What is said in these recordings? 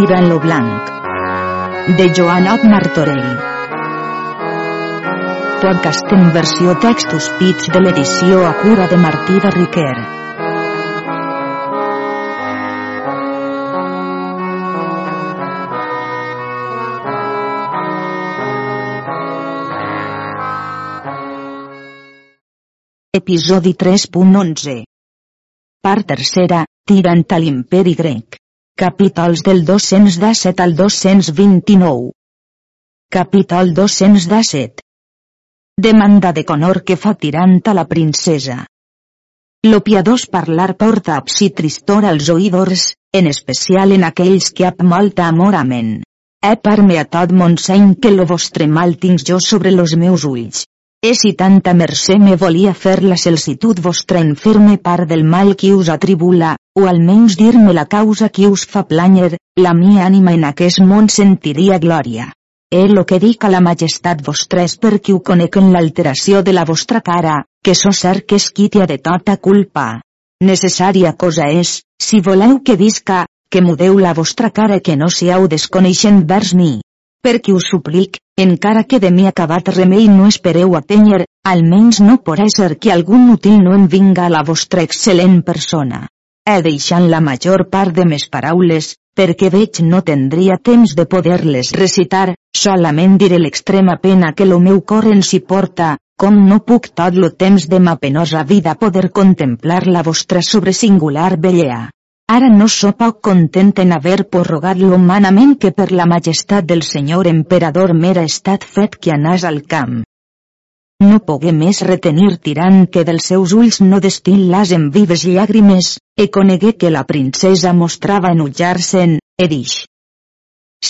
Tira en lo blanc. De Joanot Martorell. Podcast en versió textos pits de l'edició a cura de Martí de Riquer. Episodi 3.11 Part tercera, tirant a l'imperi grec. Capítols del 217 al 229. Capítol 217. Demanda de Conor que fa tirant a la princesa. Lo piadós parlar porta psi tristor als oïdors, en especial en aquells que ap molta amor amen. He parme a tot mon seny que lo vostre mal tinc jo sobre los meus ulls. E si tanta mercè me volia fer la celsitud vostra enferme part del mal qui us atribula, o almenys dir-me la causa qui us fa planyer, la mia ànima en aquest món sentiria glòria. E lo que dic a la majestat vostra és perquè ho conec en l'alteració de la vostra cara, que so cert que és quitia de tota culpa. Necessària cosa és, si voleu que visca, que mudeu la vostra cara que no siau desconeixent vers mi. Perquè us suplic, encara que de mi acabat remei no espereu atènyer, almenys no por ser que algun útil no em vinga a la vostra excel·lent persona. He deixant la major part de mes paraules, perquè veig no tindria temps de poder-les recitar, solament diré l'extrema pena que lo meu cor en si porta, com no puc tot lo temps de ma penosa vida poder contemplar la vostra sobresingular bellea. Ara no so poc content en haver prorrogat lo manament que per la majestat del senyor emperador m'era estat fet que anàs al camp. No pogué més retenir tirant que dels seus ulls no destil·las en vives llàgrimes, e conegué que la princesa mostrava enullar-se'n, e dix.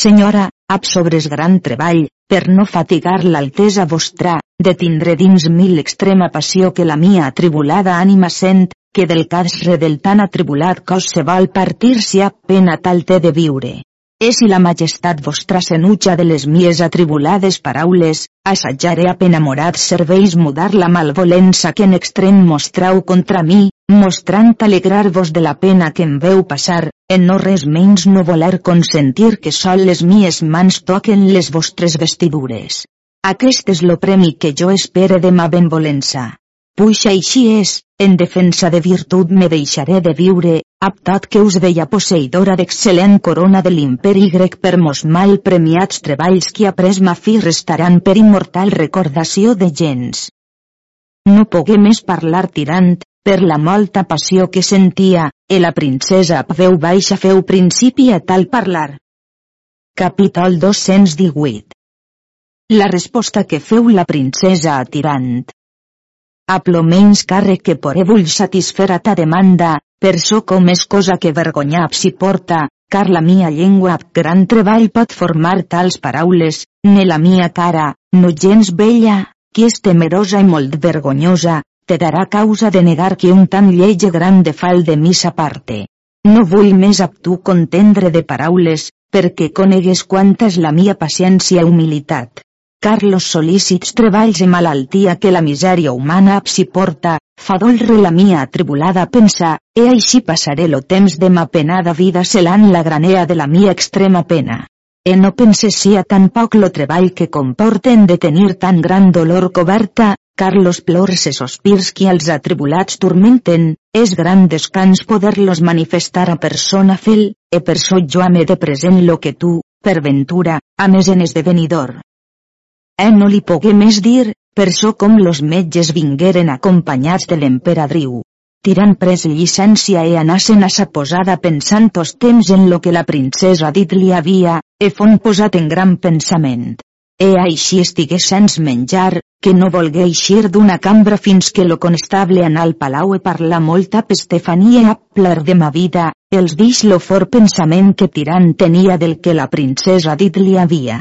Senyora, ab sobres gran treball, per no fatigar l'altesa vostra, de tindre dins mi l'extrema passió que la mia atribulada ànima sent, que del casre del tan atribulat cos se vol partir si ha pena tal té de viure. E si la majestat vostra s'enutja de les mies atribulades paraules, assatjaré a penamorats serveis mudar la malvolença que en extrem mostrau contra mi, mostrant alegrar-vos de la pena que em veu passar, en no res menys no voler consentir que sol les mies mans toquen les vostres vestidures. Aquest és lo premi que jo espere de ma benvolença. Puixa així és, en defensa de virtut me deixaré de viure, aptat que us veia posseïdora d'excel·lent corona de l'imperi grec per mos mal premiats treballs que après ma fi restaran per immortal recordació de gens. No pogué més parlar tirant, per la molta passió que sentia, e la princesa a veu baixa feu principi a tal parlar. Capítol 218 La resposta que feu la princesa a tirant. A menys càrrec que poré vull satisfer a ta demanda, per so com és cosa que vergonyap si porta, car la mia llengua ab gran treball pot formar tals paraules, ne la mia cara, no gens bella, qui és temerosa i molt vergonyosa, te darà causa de negar que un tan lleige gran de fal de missa parte. No vull més ab tu contendre de paraules, perquè conegues quanta és la mia paciència i humilitat. Car los solícits treballs i malaltia que la misèria humana si porta, fa dolre la mia atribulada pensa, e així passaré lo temps de ma penada vida celant la granea de la mia extrema pena. E no pense sia tan poc lo treball que comporten de tenir tan gran dolor coberta, car los plors e sospirs que als atribulats turmenten, és gran descans poder-los manifestar a persona fel, e per so jo ame de present lo que tu, per ventura, ames en esdevenidor. Eh no li pogué més dir, per so com los metges vingueren acompanyats de l'emperadriu. Tirant pres llicència e anassen a sa posada pensant os temps en lo que la princesa dit li havia, e fon posat en gran pensament. E així estigué sens menjar, que no volgué eixir d'una cambra fins que lo constable anà al palau e parlar molt a Estefania a pler de ma vida, els dix lo for pensament que tirant tenia del que la princesa dit li havia.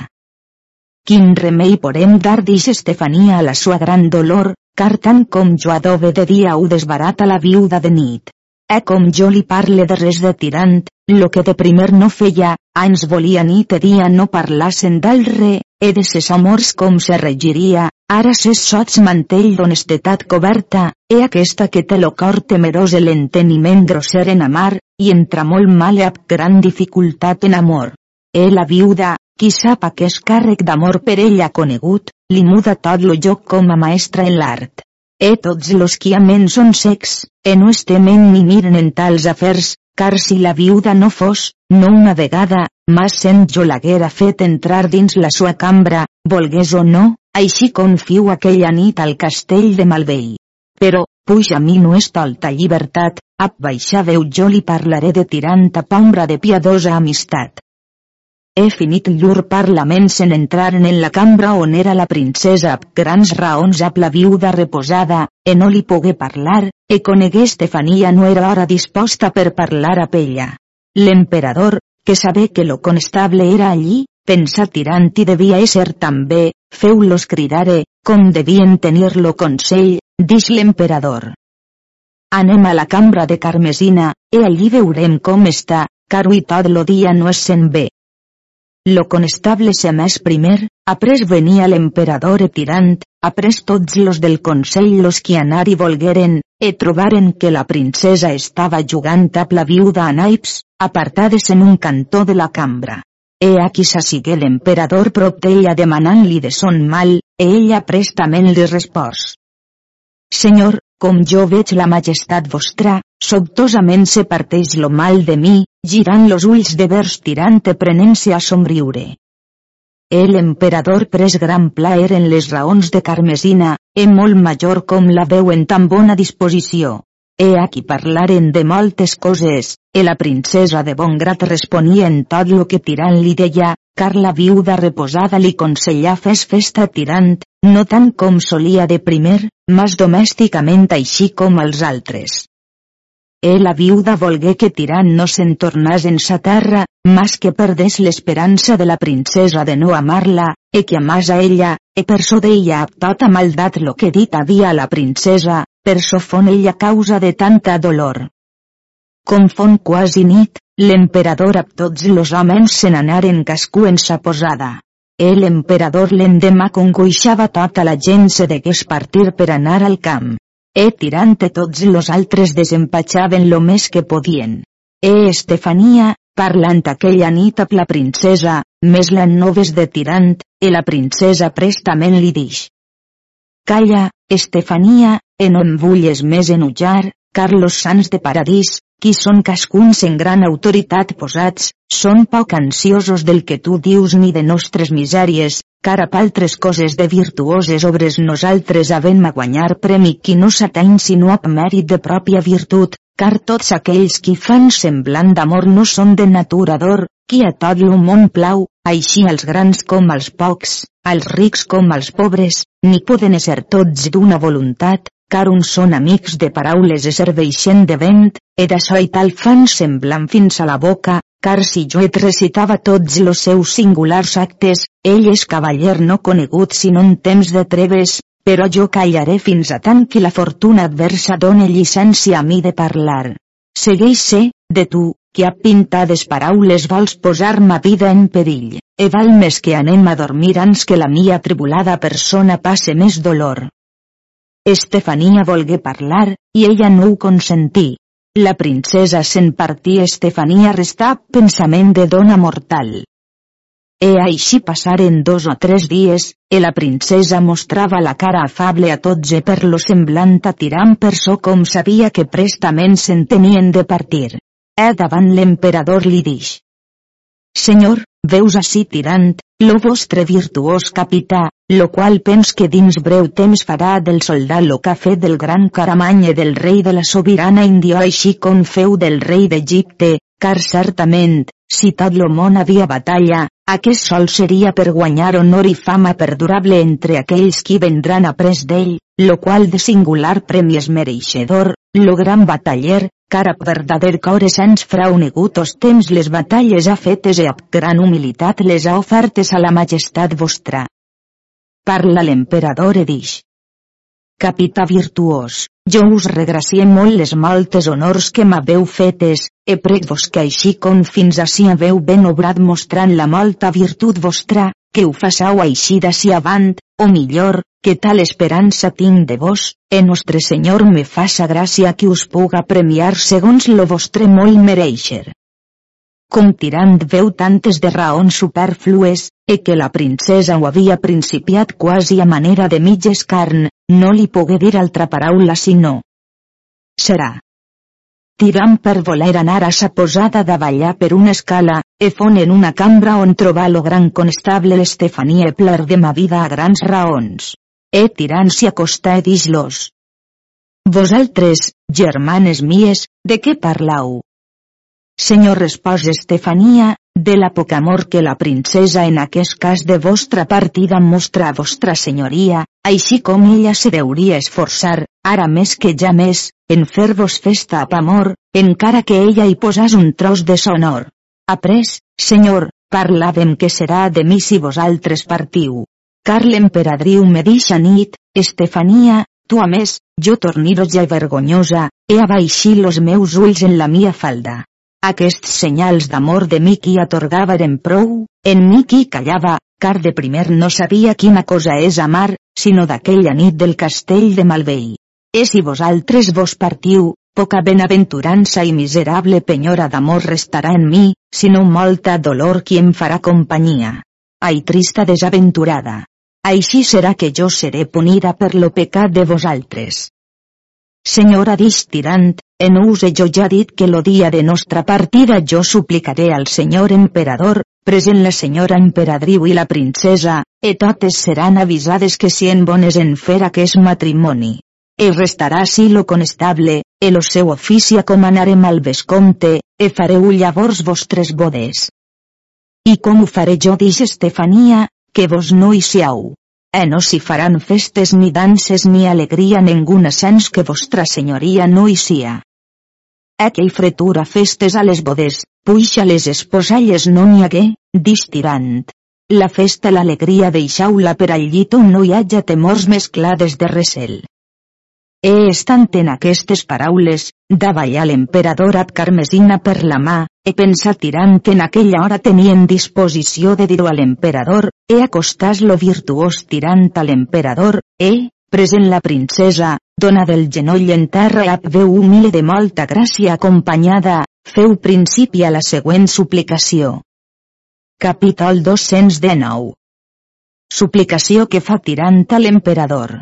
Quin remei podem dar dix Estefania a la sua gran dolor, car tant com jo adobe de dia ho desbarata la viuda de nit. E com jo li parle de res de tirant, lo que de primer no feia, anys volia nit e dia no parlassen d'alre, e de ses amors com se regiria, ara ses sots mantell d'honestetat coberta, e aquesta que té lo cor temerós l'enteniment grosser en amar, i entra molt mal e gran dificultat en amor. E la viuda, qui sap aquest càrrec d'amor per ella conegut, li muda tot lo joc com a maestra en l'art. E tots los qui amen són secs, e no estemen ni miren en tals afers, car si la viuda no fos, no una vegada, mas sent jo l'haguera fet entrar dins la sua cambra, volgués o no, així confiu aquella nit al castell de Malvei. Però, puix a mi no és tolta llibertat, ap baixaveu jo li parlaré de tiranta pombra de piadosa amistat. He finit llur parlaments en entraren en la cambra on era la princesa amb grans raons ap la viuda reposada, e no li pogué parlar, e conegué Estefania no era hora disposta per parlar a ella. L'emperador, que sabé que lo conestable era allí, pensa tirant i devia ésser també, feu-los cridare, com devien tenir-lo consell, dix l'emperador. Anem a la cambra de Carmesina, e allí veurem com està, car ui tot lo dia no es sent bé. Lo conestable se més primer, après venia l'emperador e tirant, après tots los del consell los qui anar i volgueren, e trobaren que la princesa estava jugant a la viuda a naips, apartades en un cantó de la cambra. E aquí s'assigué l'emperador prop d'ella demanant-li de son mal, e ella prestament li respòs. Senyor, com jo veig la majestat vostra, sobtosament se parteix lo mal de mi, girant los ulls de vers tirant-te prenent-se a somriure. El emperador pres gran plaer en les raons de Carmesina, e molt major com la veu en tan bona disposició. E aquí parlaren de moltes coses, e la princesa de bon grat responia en tot lo que tirant li deia, car la viuda reposada li consellà fes festa tirant, no tant com solia de primer, mas domèsticament així com els altres. E la viuda volgué que tirant no se'n tornàs en sa terra, mas que perdés l'esperança de la princesa de no amar-la, e que amàs a ella, e per so d'ella tota maldat lo que dit havia la princesa, per so fon ella causa de tanta dolor. Com fon quasi nit, L'emperador amb tots los homes se n'anaren cascú en sa posada. El emperador l'endemà congoixava tota la gent se degués partir per anar al camp. E tirant tots los altres desempatxaven lo més que podien. E Estefania, parlant aquella nit amb la princesa, més la noves de tirant, e la princesa prestament li dix. Calla, Estefania, e no em vulles més enutjar, car los sants de paradís, qui són cascuns en gran autoritat posats, són poc ansiosos del que tu dius ni de nostres misèries, car a altres coses de virtuoses obres nosaltres havem a guanyar premi qui no s'ateny sinó a mèrit de pròpia virtut, car tots aquells qui fan semblant d'amor no són de natura d'or, qui a tot lo món plau, així els grans com els pocs, els rics com els pobres, ni poden ser tots d'una voluntat, car uns són amics de paraules e serveixen de vent, e d'açò i tal fan semblant fins a la boca, car si jo et recitava tots los seus singulars actes, ell és cavaller no conegut sinó en temps de treves, però jo callaré fins a tant que la fortuna adversa done llicència a mi de parlar. Segueix ser, de tu, que a pintades paraules vols posar ma vida en perill, e val més que anem a dormir ans que la mia tribulada persona passe més dolor. Estefania volgué parlar, i ella no ho consentí. La princesa se'n partí Estefania restà pensament de dona mortal. E així passaren dos o tres dies, e la princesa mostrava la cara afable a tots e per lo semblant a tirant per so com sabia que prestament se'n tenien de partir. E davant l'emperador li dix. Senyor, veus ací tirant, lo vostre virtuós capità, lo qual pens que dins breu temps farà del soldat lo que ha fet del gran caramany del rei de la sobirana Índia així com feu del rei d'Egipte, car certament, si tot lo món havia batalla, aquest sol seria per guanyar honor i fama perdurable entre aquells qui vendran après d'ell, lo qual de singular premi és mereixedor, lo gran bataller, car a verdader core sens frau negutos temps les batalles ha fetes e amb gran humilitat les ha ofertes a la majestat vostra parla l'emperador e dix. Capità virtuós, jo us regracie molt les moltes honors que m'haveu fetes, e prec vos que així com fins ací haveu ben obrat mostrant la molta virtut vostra, que ho façau així d'ací avant, o millor, que tal esperança tinc de vos, e nostre Senyor me faça gràcia que us puga premiar segons lo vostre molt mereixer. Com tirant veu tantes de raons superflues, e que la princesa ho havia principiat quasi a manera de mitges carn, no li pogué dir altra paraula sinó. Serà. Tirant per voler anar a sa posada davallar per una escala, e fon en una cambra on trobar lo gran constable l'Estefania pler de ma vida a grans raons. E tirant s'hi acostà e dix-los. Vosaltres, germanes mies, de què parlau? Senyor respòs Estefania, de la poc amor que la princesa en aquest cas de vostra partida mostra a vostra senyoria, així com ella se deuria esforçar, ara més que ja més, en fer-vos festa amb amor, encara que ella hi posàs un tros de sonor. Après, senyor, parlàvem que serà de mi si vosaltres partiu. Car l'emperadriu me deixa nit, Estefania, tu a més, jo torniroja vergonyosa, he abaixí los meus ulls en la mia falda. Aquests senyals d'amor de mi qui atorgava eren prou, en mi qui callava, car de primer no sabia quina cosa és amar, sinó d'aquella nit del castell de Malvei. E si vosaltres vos partiu, poca benaventurança i miserable penyora d'amor restarà en mi, sinó molta dolor qui em farà companyia. Ai trista desaventurada! Així serà que jo seré punida per lo pecat de vosaltres. Senyora dix tirant, en use jo ja dit que lo dia de nostra partida jo suplicaré al senyor emperador, present la senyora emperadriu i la princesa, e totes seran avisades que si en bones en fer aquest matrimoni. E restarà si lo conestable, e lo seu ofici acomanarem al vescomte, e fareu llavors vostres bodes. I com ho faré jo dix Estefania, que vos no hi siau. E no si faran festes ni danses ni alegria ninguna sens que vostra senyoria no hi sia. Aquell fretura festes a les bodes, puixa les esposalles no n'hi hagué, distirant. La festa l'alegria deixau-la per al llit on no hi haja temors mesclades de recel. E estant en aquestes paraules, davalla l'emperador ab carmesina per la mà, e pensa tirant en aquella hora tenien disposició de dir-ho a l'emperador, e acostàs lo virtuós tirant a l'emperador, e, present la princesa, dona del genoll en terra ap veu humile de molta gràcia acompanyada, feu principi a la següent suplicació. Capítol 219 Suplicació que fa tirant a l'emperador.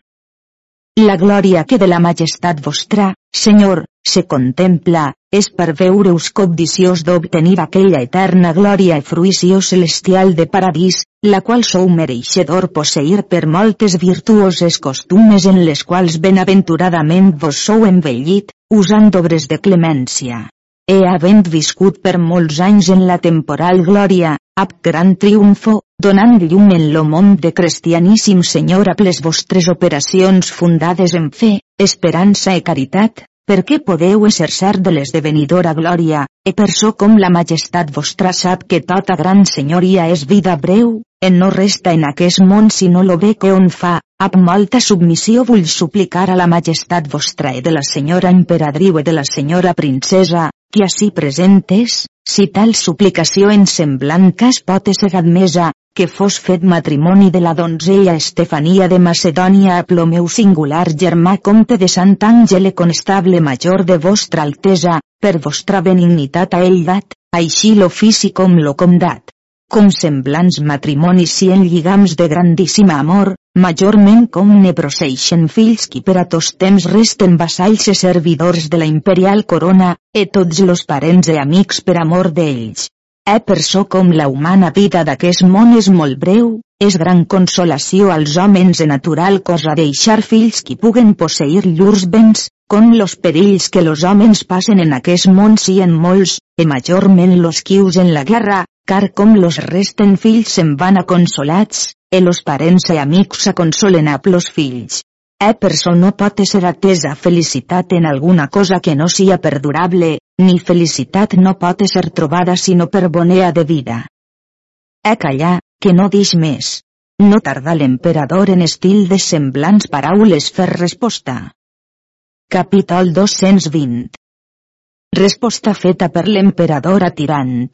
La glòria que de la majestat vostra, Senyor, se contempla, és per veure-us cobdiciós d'obtenir aquella eterna glòria i fruïció celestial de paradís, la qual sou mereixedor posseir per moltes virtuoses costumes en les quals benaventuradament vos sou envellit, usant obres de clemència. E havent viscut per molts anys en la temporal glòria, ab gran triomfo, donant llum en lo món de cristianíssim Senyor a les vostres operacions fundades en fe, esperança i caritat, perquè podeu exercer de l'esdevenidora glòria, e per so com la majestat vostra sap que tota gran senyoria és vida breu, en no resta en aquest món sinó lo bé que on fa, amb molta submissió vull suplicar a la majestat vostra e de la senyora emperadriu e de la senyora princesa, que ací presentes, si tal suplicació en semblant cas pot ser admesa, que fos fet matrimoni de la donzella Estefania de Macedònia a plo meu singular germà comte de Sant Àngele constable major de vostra altesa, per vostra benignitat a ell dat, així l'ofici com lo comdat. Com semblants matrimonis si en lligams de grandíssim amor, majorment com ne proceixen fills qui per a tos temps resten vassalls i servidors de la imperial corona, e tots los parents i amics per amor d'ells. E per so com la humana vida d'aquest món és molt breu, és gran consolació als homes de natural cosa deixar fills qui puguen posseir llurs béns, com los perills que los homes passen en aquest món sien molts, e majorment los quius en la guerra, car com los resten fills se'n van a consolats, e los parents i amics a consolen a plos fills. E so no pot ser atesa felicitat en alguna cosa que no sia perdurable, ni felicitat no pot ser trobada sinó per bonea de vida. E callar, que no dix més. No tarda l'emperador en estil de semblants paraules fer resposta. Capítol 220 Resposta feta per l'emperador a Tirant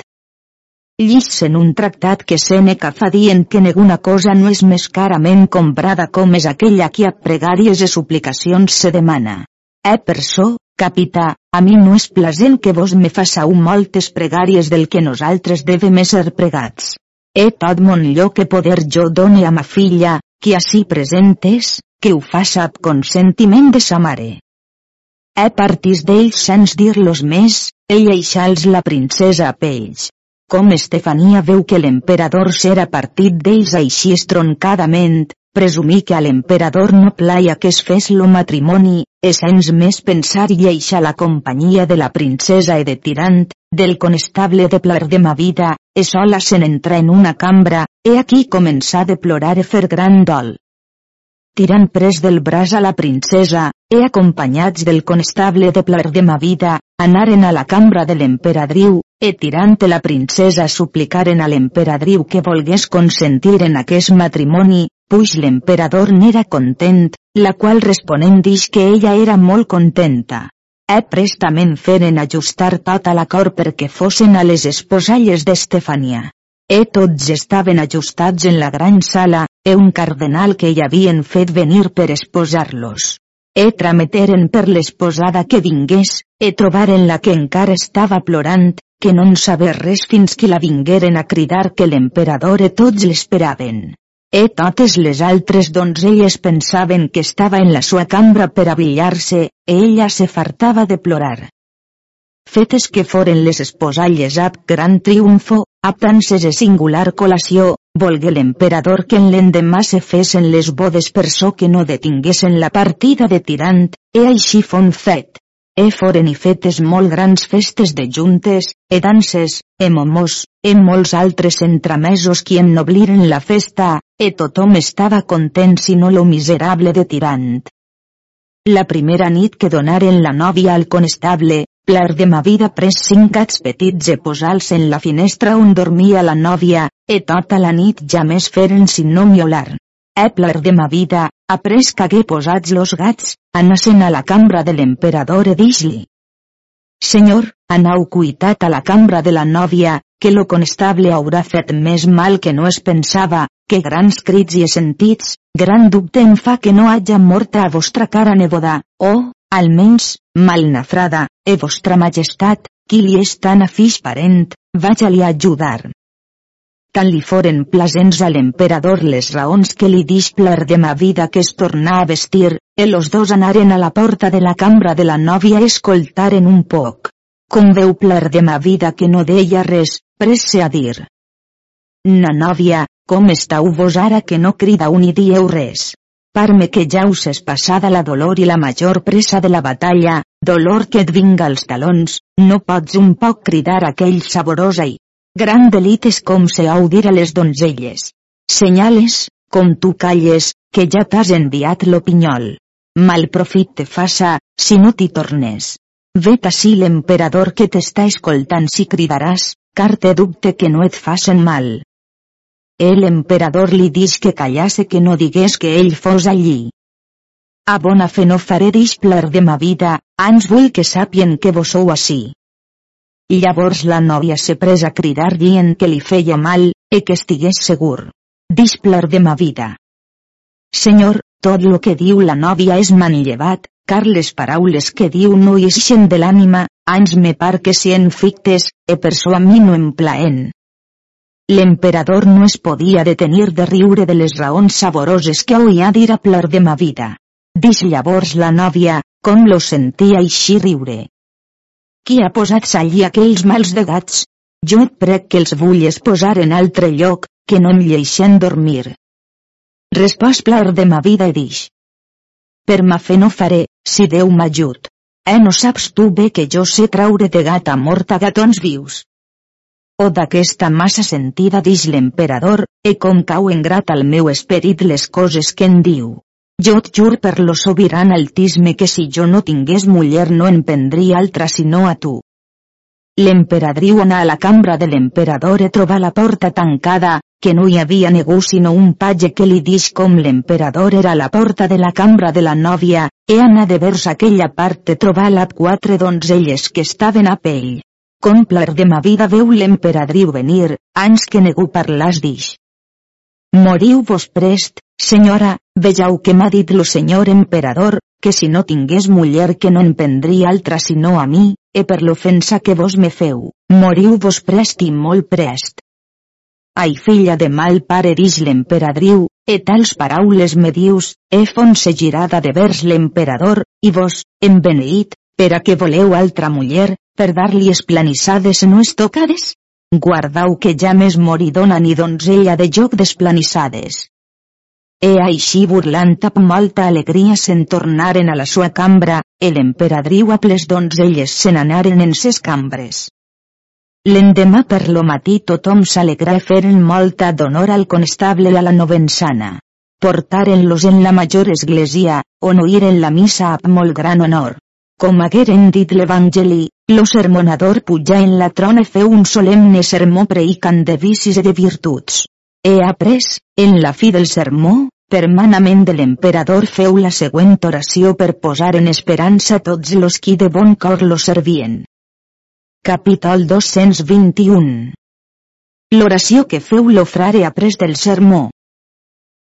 en un tractat que Seneca fa dient que ninguna cosa no és més carament comprada com és aquella que a pregàries i suplicacions se demana. E per so, Capità, a mi no és plasent que vos me façau moltes pregàries del que nosaltres devem ser pregats. He tot mon lloc que poder jo done a ma filla, qui ací presentes, que ho faça amb consentiment de sa mare. He partís d'ells sense dir-los més, ella ixals la princesa a pells. Com Estefania veu que l'emperador s'era partit d'ells així estroncadament, presumí que a l'emperador no plaia que es fes lo matrimoni, essents més pensar i eixa la companyia de la princesa e de tirant, del conestable de plar de ma vida, e sola se n'entra en una cambra, e aquí començà de plorar e fer gran dol. Tirant pres del braç a la princesa, e acompanyats del conestable de plar de ma vida, anaren a la cambra de l'emperadriu, e tirant la princesa suplicaren a l'emperadriu que volgués consentir en aquest matrimoni, puix l'emperador n'era content, la qual responent dix que ella era molt contenta. E prestament feren ajustar tota la cor perquè fossin a les esposalles d'Estefania. E tots estaven ajustats en la gran sala, e un cardenal que hi havien fet venir per esposar-los. E trameteren per l'esposada que vingués, e trobaren la que encara estava plorant, que no en saber res fins que la vingueren a cridar que l'emperador e tots l'esperaven. E totes les altres donzelles pensaven que estava en la sua cambra per abillar-se, e ella se fartava de plorar. Fetes que foren les esposalles ab gran triomfo, ab danses e singular colació, volgué l'emperador que en l'endemà se fesen les bodes per so que no detinguessin la partida de tirant, e així fon fet. E foren i fetes molt grans festes de juntes, e danses, e momors, e molts altres entramesos qui ennobliren la festa, e tothom estava content no lo miserable de tirant. La primera nit que donaren la nòvia al conestable, plar de ma vida pres cinc gats petits e posals en la finestra on dormia la nòvia, e tota la nit ja més feren sin no miolar. Epler de ma vida, après qu'hagué posats los gats, anasen a la cambra de l'emperador e dix-li. Senyor, anau cuitat a la cambra de la nòvia, que lo conestable haurà fet més mal que no es pensava, que grans crits i sentits, gran dubte em fa que no haja morta a vostra cara neboda, o, almenys, malnafrada, e vostra majestat, qui li és tan afix parent, vaja-li ajudar tant li foren plasents a l'emperador les raons que li dix plar de ma vida que es tornà a vestir, e los dos anaren a la porta de la cambra de la nòvia a escoltaren un poc. Com veu plar de ma vida que no deia res, presse a dir. Na nòvia, com estàu vos ara que no cridau ni dieu res? Parme que ja us és passada la dolor i la major pressa de la batalla, dolor que et vinga als talons, no pots un poc cridar aquell saborosa i, Gran delit és com se hau dir a les donzelles. Senyales, com tu calles, que ja t'has enviat l'opinyol. Mal profit te faça, si no t'hi tornes. Vet ací l'emperador que t'està escoltant si cridaràs, car te dubte que no et facen mal. El emperador li dix que callase que no digués que ell fos allí. A bona fe no faré displar de ma vida, ans vull que sàpien que vos sou ací. Llavors la nòvia se pres a cridar dient que li feia mal, e que estigués segur. Displar de ma vida. Senyor, tot lo que diu la nòvia és manllevat, car les paraules que diu no ixen de l'ànima, ans me par que en fictes, e per so a mi no em plaent. L'emperador no es podia detenir de riure de les raons saboroses que oia dir a plar de ma vida. Dix llavors la nòvia, com lo sentia així riure. Qui ha posat allí aquells mals de gats? Jo et prec que els vulles posar en altre lloc, que no em lleixen dormir. Respòs plar de ma vida i dix. Per ma fe no faré, si Déu m'ajut. Eh no saps tu bé que jo sé traure de gata morta gatons vius. O d'aquesta massa sentida dix l'emperador, e com cau en grat al meu esperit les coses que en diu. Jo et jur per lo sobiran altisme que si jo no tingués muller no en prendria altra sinó a tu. L'emperadriu anà a la cambra de l'emperador e trobar la porta tancada, que no hi havia ningú sinó un patge que li dix com l'emperador era la porta de la cambra de la nòvia, e anà de vers aquella part de trobar la quatre donzelles que estaven a pell. Complar de ma vida veu l'emperadriu venir, ans que ningú parlàs dix. Moriu vos prest, senyora, vejau que m'ha dit lo senyor emperador, que si no tingués muller que no en prendria altra sinó a mi, e per l'ofensa que vos me feu, moriu vos prest i molt prest. Ai filla de mal pare dix l'emperadriu, e tals paraules me dius, e fonse girada de vers l'emperador, i vos, en beneït, per a que voleu altra muller, per dar-li esplanissades no estocades? Guardau que ja més moridona ni donzella de joc d'esplanissades. E així burlant amb molta alegria se'n tornaren a la sua cambra, e l'emperadriu a les donzelles se n'anaren en ses cambres. L'endemà per lo matí tothom s'alegrà feren molta d'honor al constable a la novensana. Portaren-los en la major església, on oïren la missa amb molt gran honor. Com hagueren dit l'Evangeli, lo sermonador pujà en la trona feu un solemne sermó preicant de vicis i de virtuts. He après, en la fi del sermó, per manament de l'emperador feu la següent oració per posar en esperança tots los qui de bon cor lo servien. Capítol 221 L'oració que feu lo frare après del sermó.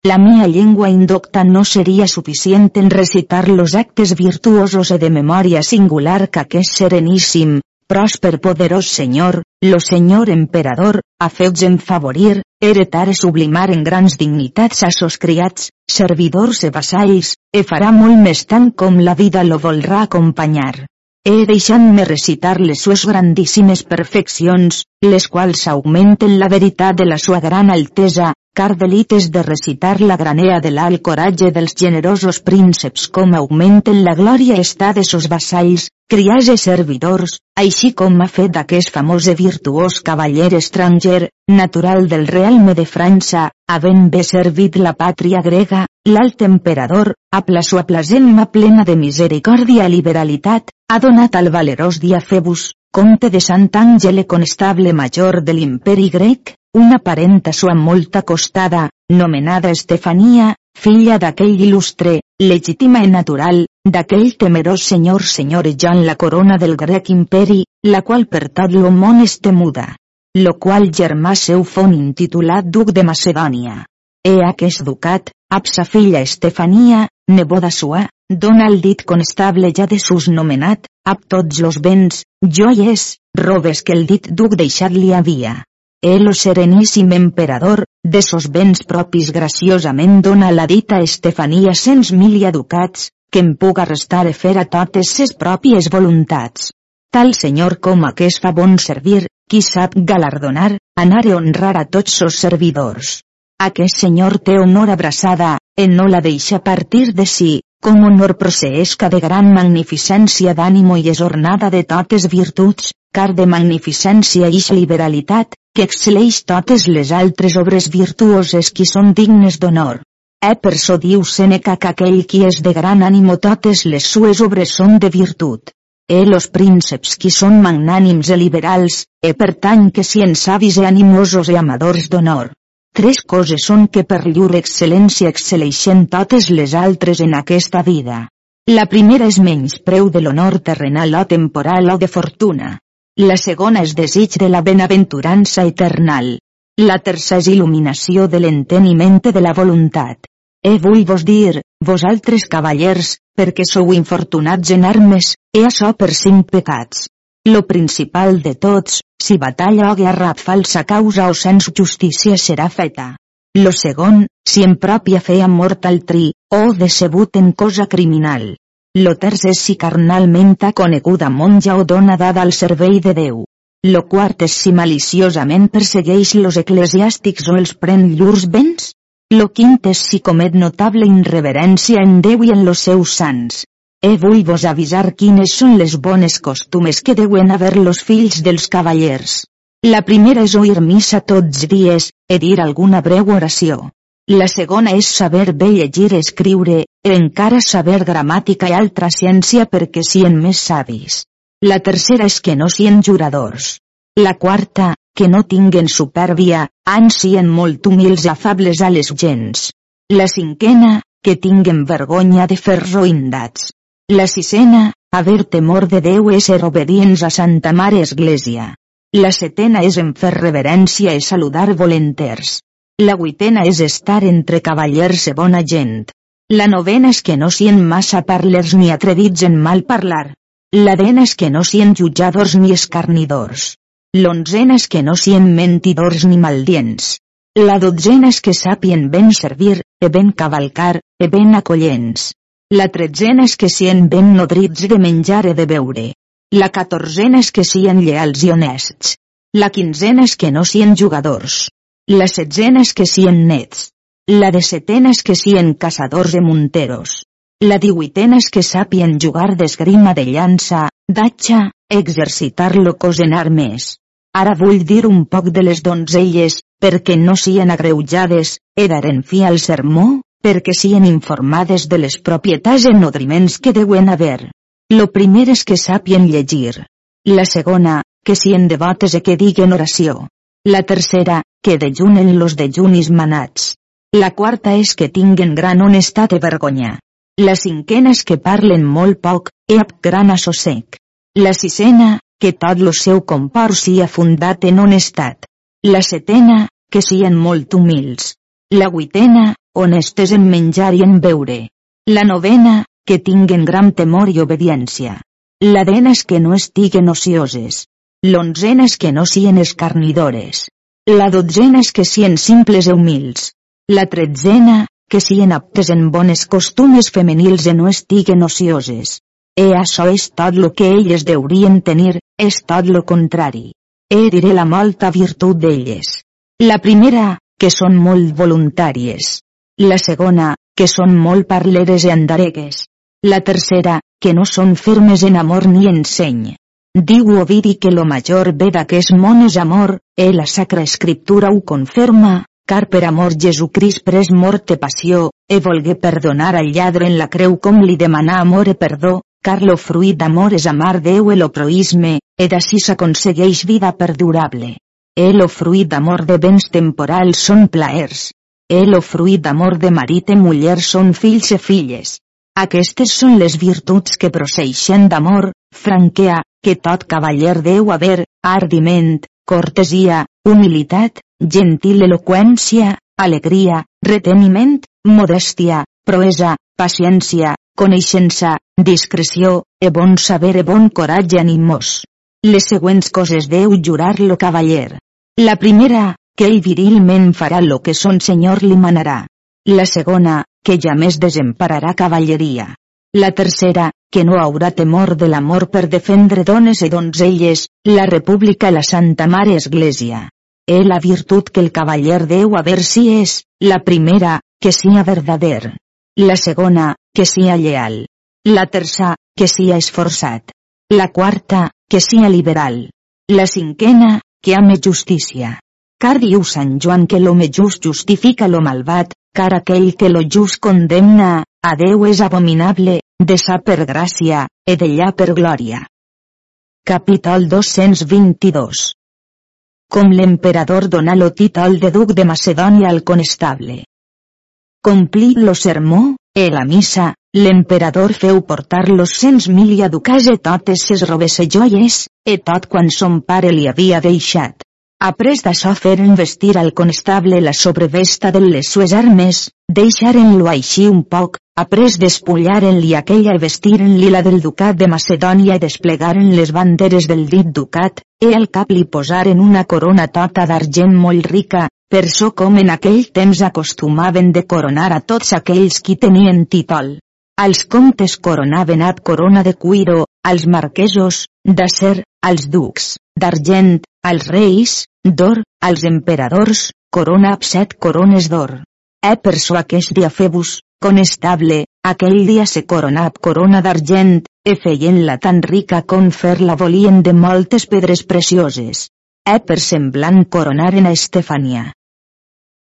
La mia llengua indocta no seria suficient en recitar los actes virtuosos e de memòria singular qu'aquest sereníssim, pròsper poderós senyor, lo senyor emperador, ha fets en favorir, heretar e sublimar en grans dignitats a sos criats, servidors e vassalls, e farà molt més tant com la vida lo volrà acompanyar. He deixant-me recitar les sues grandíssimes perfeccions, les quals augmenten la veritat de la sua gran altesa, car delites de recitar la granea de l'alt coratge dels generosos prínceps com augmenten la glòria està de sos vassalls, criats i servidors, així com ha fet d'aquest famós i virtuós cavaller estranger, natural del realme de França, havent bé servit la pàtria grega, l'alt emperador, a la sua plasema plena de misericòrdia i liberalitat, ha donat al valerós Diafebus, comte de Sant Àngel constable major de l'imperi grec, una parenta sua molt acostada, nomenada Estefania, filla d'aquell il·lustre, legítima i natural, d'aquell temerós senyor senyor Jan la corona del grec imperi, la qual per tot lo món és temuda. Lo qual germà seu fon intitulat duc de Macedònia. E aquest ducat, ab sa filla Estefania, neboda sua, dona el dit constable ja de sus nomenat, ab tots los béns, joies, robes que el dit duc deixat li havia. El o sereníssim emperador, de sos béns propis graciosament dona la dita Estefania cents mil ducats, que em puga restar e fer a totes ses pròpies voluntats. Tal senyor com aquest fa bon servir, qui sap galardonar, anar i honrar a tots sos servidors. Aquest senyor té honor abraçada, en no la deixa partir de si, com honor proceesca de gran magnificència d'ànimo i és ornada de totes virtuts, car de magnificència ix liberalitat, que excel·leix totes les altres obres virtuoses qui són dignes d'honor. E per so diu Seneca que aquell qui és de gran ànimo totes les sues obres són de virtut. E los prínceps qui són magnànims e liberals, e pertany que sien savis e animosos e amadors d'honor. Tres coses són que per llur excel·lència excel·leixen totes les altres en aquesta vida. La primera és menys preu de l'honor terrenal o temporal o de fortuna. La segona és desig de la benaventurança eternal. La tercera és il·luminació de l'enteniment de la voluntat. E vull vos dir, vosaltres cavallers, perquè sou infortunats en armes, e açò per cinc pecats. Lo principal de tots, si batalla o guerra falsa causa o sens justícia serà feta. Lo segon, si en pròpia fe mort altri, o decebut en cosa criminal. Lo terç és si carnalment ha coneguda monja o dona dada al servei de Déu. Lo quart és si maliciosament persegueix los eclesiàstics o els pren llurs béns. Lo quint és si comet notable irreverència en Déu i en los seus sants. E vull vos avisar quines són les bones costumes que deuen haver los fills dels cavallers. La primera és oir missa tots dies, e dir alguna breu oració. La segona és saber bé llegir escriure, encara saber gramàtica i altra ciència perquè sien més savis. La tercera és que no sien juradors. La quarta, que no tinguen supèrbia, an sien molt humils i afables a les gens. La cinquena, que tinguen vergonya de fer roïndats. La sisena, haver temor de Déu és ser obedients a Santa Mare Església. La setena és en fer reverència i saludar volenters. La vuitena és estar entre cavallers e bona gent. La novena és que no sien massa parlers ni atrevits en mal parlar. La dena és que no sien jutjadors ni escarnidors. L'onzena és que no sien mentidors ni maldients. La dotzena és que sàpien ben servir, e ben cavalcar, e ben acollents. La tretzena és que sien ben nodrits de menjar e de beure. La catorzena és que sien lleals i honests. La quinzena és que no sien jugadors. La setzena és que sien nets. La de setena és que sien caçadors de munteros. La divuitena és que sàpien jugar d'esgrima de llança, datxa, exercitar locos en armes. Ara vull dir un poc de les donzelles, perquè no sien agreujades, e daren fi al sermó, perquè sien informades de les propietats en nodriments que deuen haver. Lo primer és que sàpien llegir. La segona, que sien devotes e que diguen oració. La tercera, que dejunen los dejunis manats. La quarta és que tinguen gran honestat i vergonya. La cinquena és que parlen molt poc, e amb gran assossec. La sisena, que tot lo seu compor sia fundat en honestat. La setena, que sien molt humils. La vuitena, honestes en menjar i en beure. La novena, que tinguen gran temor i obediència. La dena és que no estiguen ocioses. L'onzena és que no sien escarnidores. La dotzena és que sien simples i humils. La tretzena, que sien aptes en bones costumes femenils e no estiguen ocioses. E això és tot lo que elles deurien tenir, és tot lo contrari. E diré la molta virtut d'elles. La primera, que són molt voluntàries. La segona, que són molt parleres i andaregues. La tercera, que no són fermes en amor ni en seny. Diu Ovidi que lo major ve d'aquest món és amor, e la Sacra Escriptura ho conferma, car per amor Jesucrist pres mort e passió, e volgué perdonar al lladre en la creu com li demanà amor e perdó, car lo fruit d'amor és amar Déu e lo proisme, e d'ací s'aconsegueix vida perdurable. E lo fruit d'amor de béns temporals són plaers. E lo fruit d'amor de marit i muller són fills e filles. Aquestes són les virtuts que proceixen d'amor, franquea, que tot cavaller deu haver, ardiment, cortesia, humilitat, gentil eloqüència, alegria, reteniment, modèstia, proesa, paciència, coneixença, discreció, e bon saber e bon coratge animós. Les següents coses deu jurar lo cavaller. La primera, que ell virilment farà lo que son senyor li manarà. La segona, que ja més desempararà cavalleria. La tercera, que no haurà temor de l'amor per defendre dones i donzelles, la república i la Santa Mare Església. E la virtut que el cavaller deu haver si és, la primera, que sia verdader. La segona, que sia lleal. La terça, que sia esforçat. La quarta, que sia liberal. La cinquena, que ame justícia. Car diu Sant Joan que l'home just justifica lo malvat, car aquell que lo just condemna, a Déu és abominable, de sa per gràcia, e d'ellà per glòria. Capítol 222 Com l'emperador donà lo títol de duc de Macedònia al conestable. Complit lo sermó, e la missa, l'emperador feu portar los cents mil i a ducars e totes ses robes e joies, e tot quan son pare li havia deixat. Après d'això feren vestir al conestable la sobrevesta de les sues armes, deixaren-lo així un poc, après despullaren-li aquella i vestiren-li la del ducat de Macedònia i desplegaren les banderes del dit ducat, e al cap li posaren una corona tota d'argent molt rica, per so com en aquell temps acostumaven de coronar a tots aquells qui tenien títol. Als comtes coronaven ad corona de cuiro, als marquesos, d'acer, als ducs, d'argent, als reis, d'or, als emperadors, corona amb set corones d'or. E per so aquest dia febus, conestable, aquell dia se corona amb corona d'argent, e feien-la tan rica com fer-la volien de moltes pedres precioses. E per semblant coronaren a Estefania.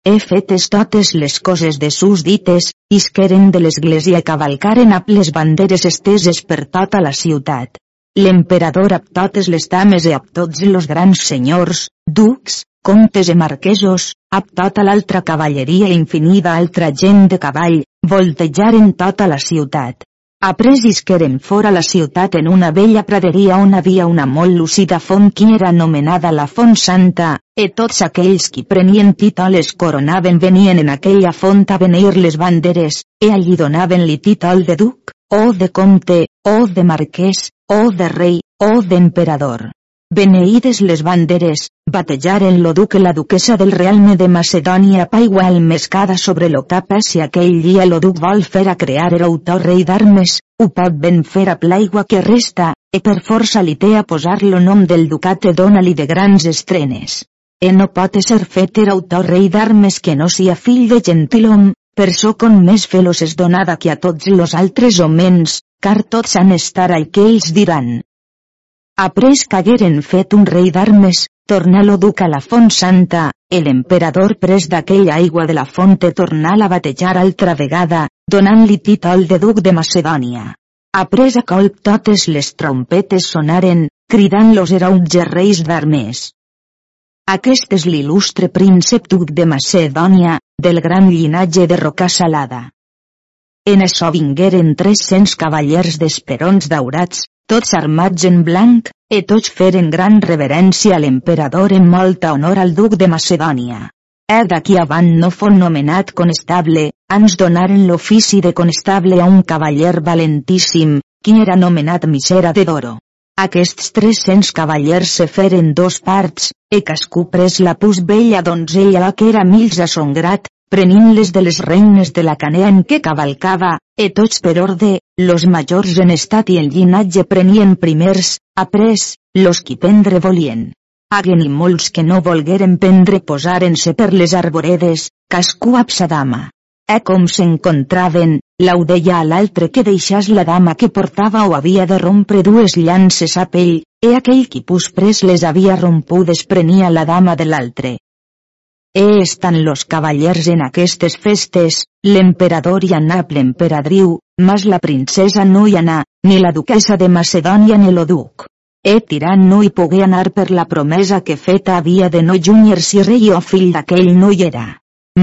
He fetes totes les coses de sus dites, isqueren de l'església i cavalcaren amb les banderes esteses per tota la ciutat l'emperador amb totes les dames i amb tots els grans senyors, ducs, comtes i marquesos, amb tota l'altra cavalleria infinida altra gent de cavall, voltejaren tota la ciutat. Après isqueren fora la ciutat en una vella praderia on havia una molt lucida font que era anomenada la Font Santa, e tots aquells qui prenien títoles coronaven venien en aquella font a beneir les banderes, e allí donaven-li títol de duc, o de comte, o de marquès, o de rei, o d'emperador. Beneïdes les banderes, batejaren lo duque la duquesa del realme de Macedònia pa igual mescada sobre lo capa si aquell dia lo duc vol fer a crear el autor rei d'armes, ho pot ben fer a plaigua que resta, e per força li té a posar lo nom del ducat e dona-li de grans estrenes. E no pot ser fet er autor rei d'armes que no sia fill de gentilhom, per so con més felos és donada que a tots los altres homens, car tots han estar al que ells diran. Après qu'hagueren fet un rei d'armes, tornà lo duc a la font santa, l'emperador pres d'aquella aigua de la font e tornà a batejar altra vegada, donant-li títol de duc de Macedònia. Après a colp totes les trompetes sonaren, cridant-los era un reis d'armes. Aquest és l'il·lustre príncep duc de Macedònia, del gran llinatge de Roca Salada. En això vingueren 300 cavallers d'esperons daurats, tots armats en blanc, e tots feren gran reverència a l'emperador en molta honor al duc de Macedònia. E d'aquí avant no fon nomenat conestable, ans donaren l'ofici de conestable a un cavaller valentíssim, qui era nomenat misera de Doro. Aquests 300 cavallers se feren dos parts, e cascú pres la pus bella donzella que era mils a son grat, prenint-les de les reines de la canea en què cavalcava, e tots per orde, los majors en estat i en llinatge prenien primers, après, los qui prendre volien. Haguen i molts que no volgueren prendre posaren-se per les arboredes, cascú ab sa dama. E com s'encontraven, l'au deia a l'altre que deixàs la dama que portava o havia de rompre dues llances a pell, e aquell qui pus pres les havia rompudes prenia la dama de l'altre. E estan los cavallers en aquestes festes, l'emperador i anà l'emperadriu, mas la princesa no hi anà, ni la duquesa de Macedònia ni lo duc. E tirant no hi pogué anar per la promesa que feta havia de no junyer si rei o fill d'aquell no hi era.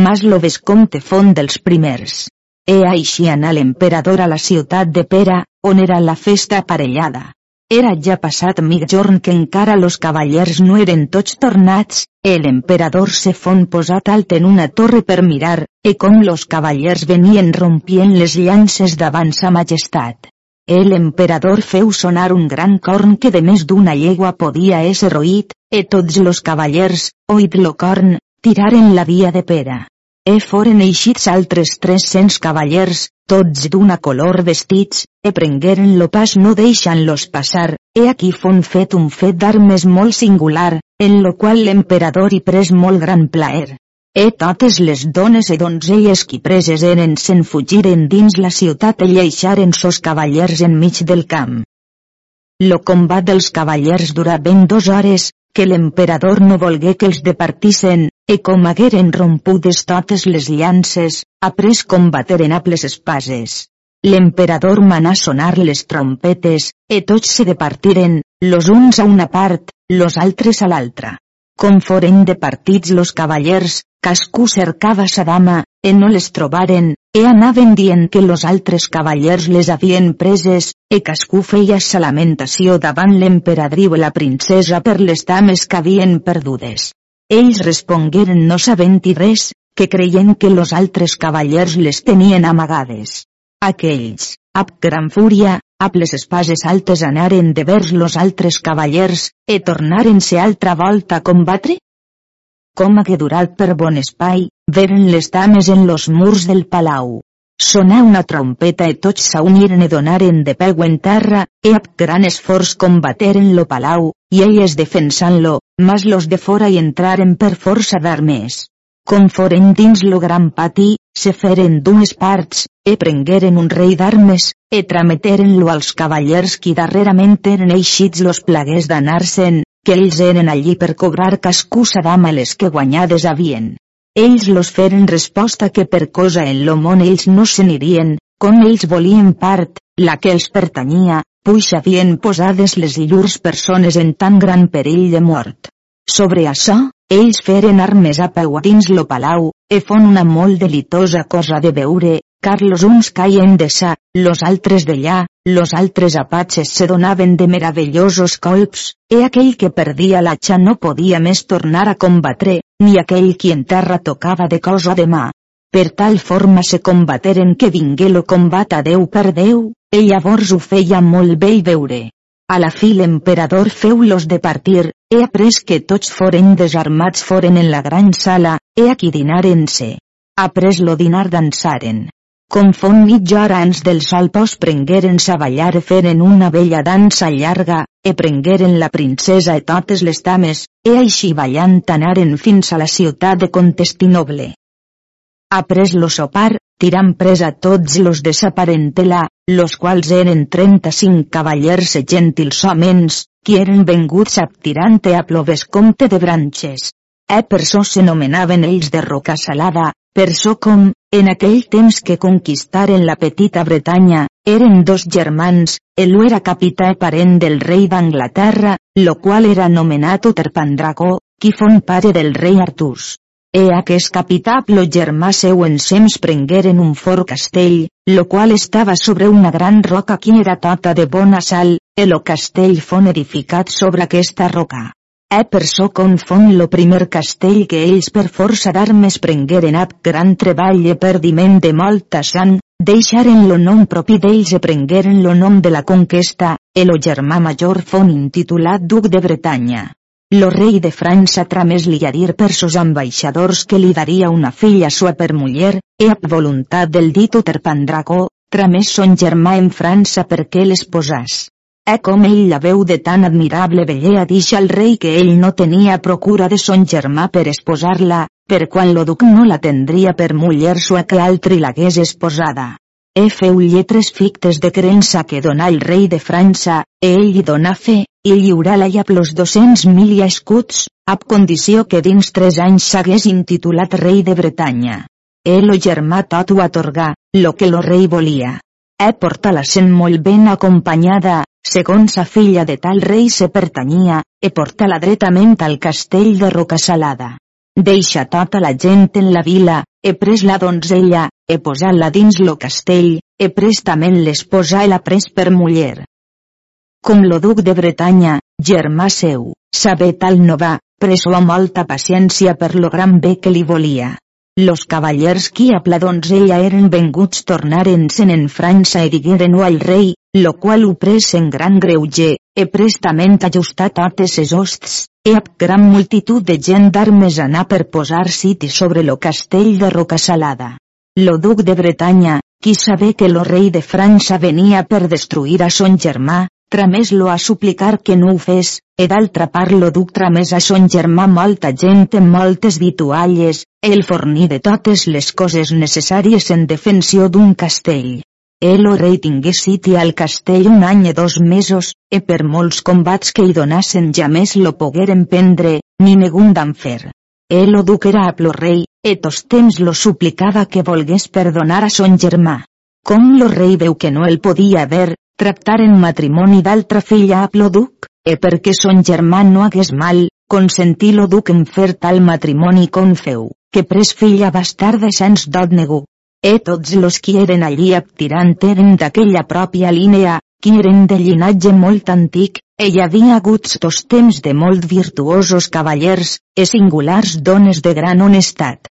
Mas lo vescomte font dels primers. E així anà l'emperador a la ciutat de Pera, on era la festa aparellada. Era ja passat jorn que encara los cavallers no eren tots tornats, el emperador se fon posat alt en una torre per mirar, e com los cavallers venien rompient les llances davant sa majestat. El emperador feu sonar un gran corn que de més d'una llegua podia ésser oït, e tots los cavallers, oït lo corn, tiraren la via de pera. E foren eixits altres 300 cavallers, tots d'una color vestits, e prengueren lo pas no deixant-los passar, e aquí fon fet un fet d'armes molt singular, en lo qual l'emperador hi pres molt gran plaer. E totes les dones e donzelles qui preses eren se'n fugiren dins la ciutat e lleixaren sos cavallers enmig del camp. Lo combat dels cavallers durà ben dos hores, que l'emperador no volgué que els departissen, e com hagueren rompudes totes les llances, après combateren amb les espases. L'emperador manà sonar les trompetes, e tots se departiren, los uns a una part, los altres a l'altra. Com foren departits los cavallers, cascú cercava sa dama, e no les trobaren, e anaven dient que los altres cavallers les havien preses, e cascú feia sa lamentació davant l'emperadriu i la princesa per les dames que havien perdudes. Ells respongueren no sabent-hi res, que creien que los altres cavallers les tenien amagades. Aquells, ab gran fúria, ab les espases altes anaren de vers los altres cavallers, e tornaren-se altra volta a combatre? Com hagué durat per bon espai, veren les dames en los murs del palau. Sonà una trompeta e tots s'uniren e donaren de peu en terra, e ab gran esforç combateren lo palau, i elles defensant-lo, mas los de fora hi entraren per força d'armes. Com foren dins lo gran pati, se feren dues parts, e prengueren un rei d'armes, e trameteren-lo als cavallers qui darrerament eren eixits los plaguers d'anar-se'n, que ells eren allí per cobrar cascusa dama les que guanyades havien. Ells los feren resposta que per cosa en lo món ells no se n'irien, com ells volien part, la que els pertanyia, puix havien posades les llurs persones en tan gran perill de mort. Sobre això, ells feren armes a peu dins lo palau, e fon una molt delitosa cosa de veure, car los uns caien de sa, los altres d'allà, los altres apatxes se donaven de meravellosos colps, e aquell que perdia l'atxa no podia més tornar a combatre, ni aquell qui en terra tocava de cosa de mà. Per tal forma se combateren que vingué lo combat a Déu per Déu, e llavors ho feia molt bé i veure. A la fi l'emperador feu-los de partir, he après que tots foren desarmats foren en la gran sala, he aquí dinaren-se. Après lo dinar dansaren. Com fon mitja hora ans del sol pos prengueren sa ballar feren una bella dansa llarga, e prengueren la princesa e totes les dames, e així ballant anaren fins a la ciutat de Contestinoble. Après lo sopar, tiran presa tots los de sa parentela, los quals eren 35 cavallers e gentils homens, qui eren venguts a Tirante a ploves comte de branches. E per so s'anomenaven ells de roca salada, per so com, en aquell temps que conquistaren la petita Bretanya, eren dos germans, el era capità i parent del rei d'Anglaterra, lo qual era anomenat Uterpandrago, qui fon pare del rei Artús. E aquest capità lo germà seu ensems prengueren un fort castell, lo qual estava sobre una gran roca qui era tota de bona sal, e lo castell fon edificat sobre aquesta roca. E per so con fon lo primer castell que ells per força d'armes prengueren ab gran treball e perdiment de molta sang, deixaren lo nom propi d'ells e prengueren lo nom de la conquesta, e lo germà major fon intitulat Duc de Bretanya. Lo rei de França tramés-li a dir per sos ambaixadors que li daria una filla sua per muller, e a voluntat del dit Uterpandraco, tramés son germà en França perquè l'esposàs. E com ell la veu de tan admirable bellea dixa al rei que ell no tenia procura de son germà per esposar-la, per quan lo duc no la tendria per muller sua que altri l'hagués esposada. E feu lletres fictes de creença que donà el rei de França, e ell hi donà fe, i lliurà-la i a plos 200.000 escuts, ab condició que dins tres anys s'hagués intitulat rei de Bretanya. E lo germà tot ho atorgà, lo que lo rei volia. E porta-la sent molt ben acompanyada, segons sa filla de tal rei se pertanyia, e porta-la dretament al castell de Rocasalada. Deixa tota la gent en la vila, he pres la donzella, he posat-la dins lo castell, he prestament l'esposa i la pres per muller. Com lo duc de Bretanya, germà seu, saber tal no va, preso amb molta paciència per lo gran bé que li volia. Los cavallers qui a la donzella eren venguts tornaren-se'n en França i digueren-ho al rei, lo qual ho pres en gran greuge, e prestament ajustar totes ses hosts, e ab gran multitud de gent d'armes anà per posar siti sobre lo castell de Rocasalada. Lo duc de Bretanya, qui sabé que lo rei de França venia per destruir a son germà, tramés-lo a suplicar que no ho fes, e d'altra part lo duc tramés a son germà molta gent en moltes vitualles, el forní de totes les coses necessàries en defensió d'un castell. El o rei tingué siti al castell un any i dos mesos, e per molts combats que hi donassen ja més lo pogueren prendre, ni negun d'en fer. El o duc era a lo rei, e tos temps lo suplicava que volgués perdonar a son germà. Com lo rei veu que no el podia ver, tractaren matrimoni d'altra filla a lo duc, e perquè son germà no hagués mal, consentí lo duc en fer tal matrimoni com feu, que pres filla bastarda sens dot negu. E tots los qui eren allí Tirant eren d'aquella pròpia línia, qui eren de llinatge molt antic, e hi havia hagut dos temps de molt virtuosos cavallers, e singulars dones de gran honestat.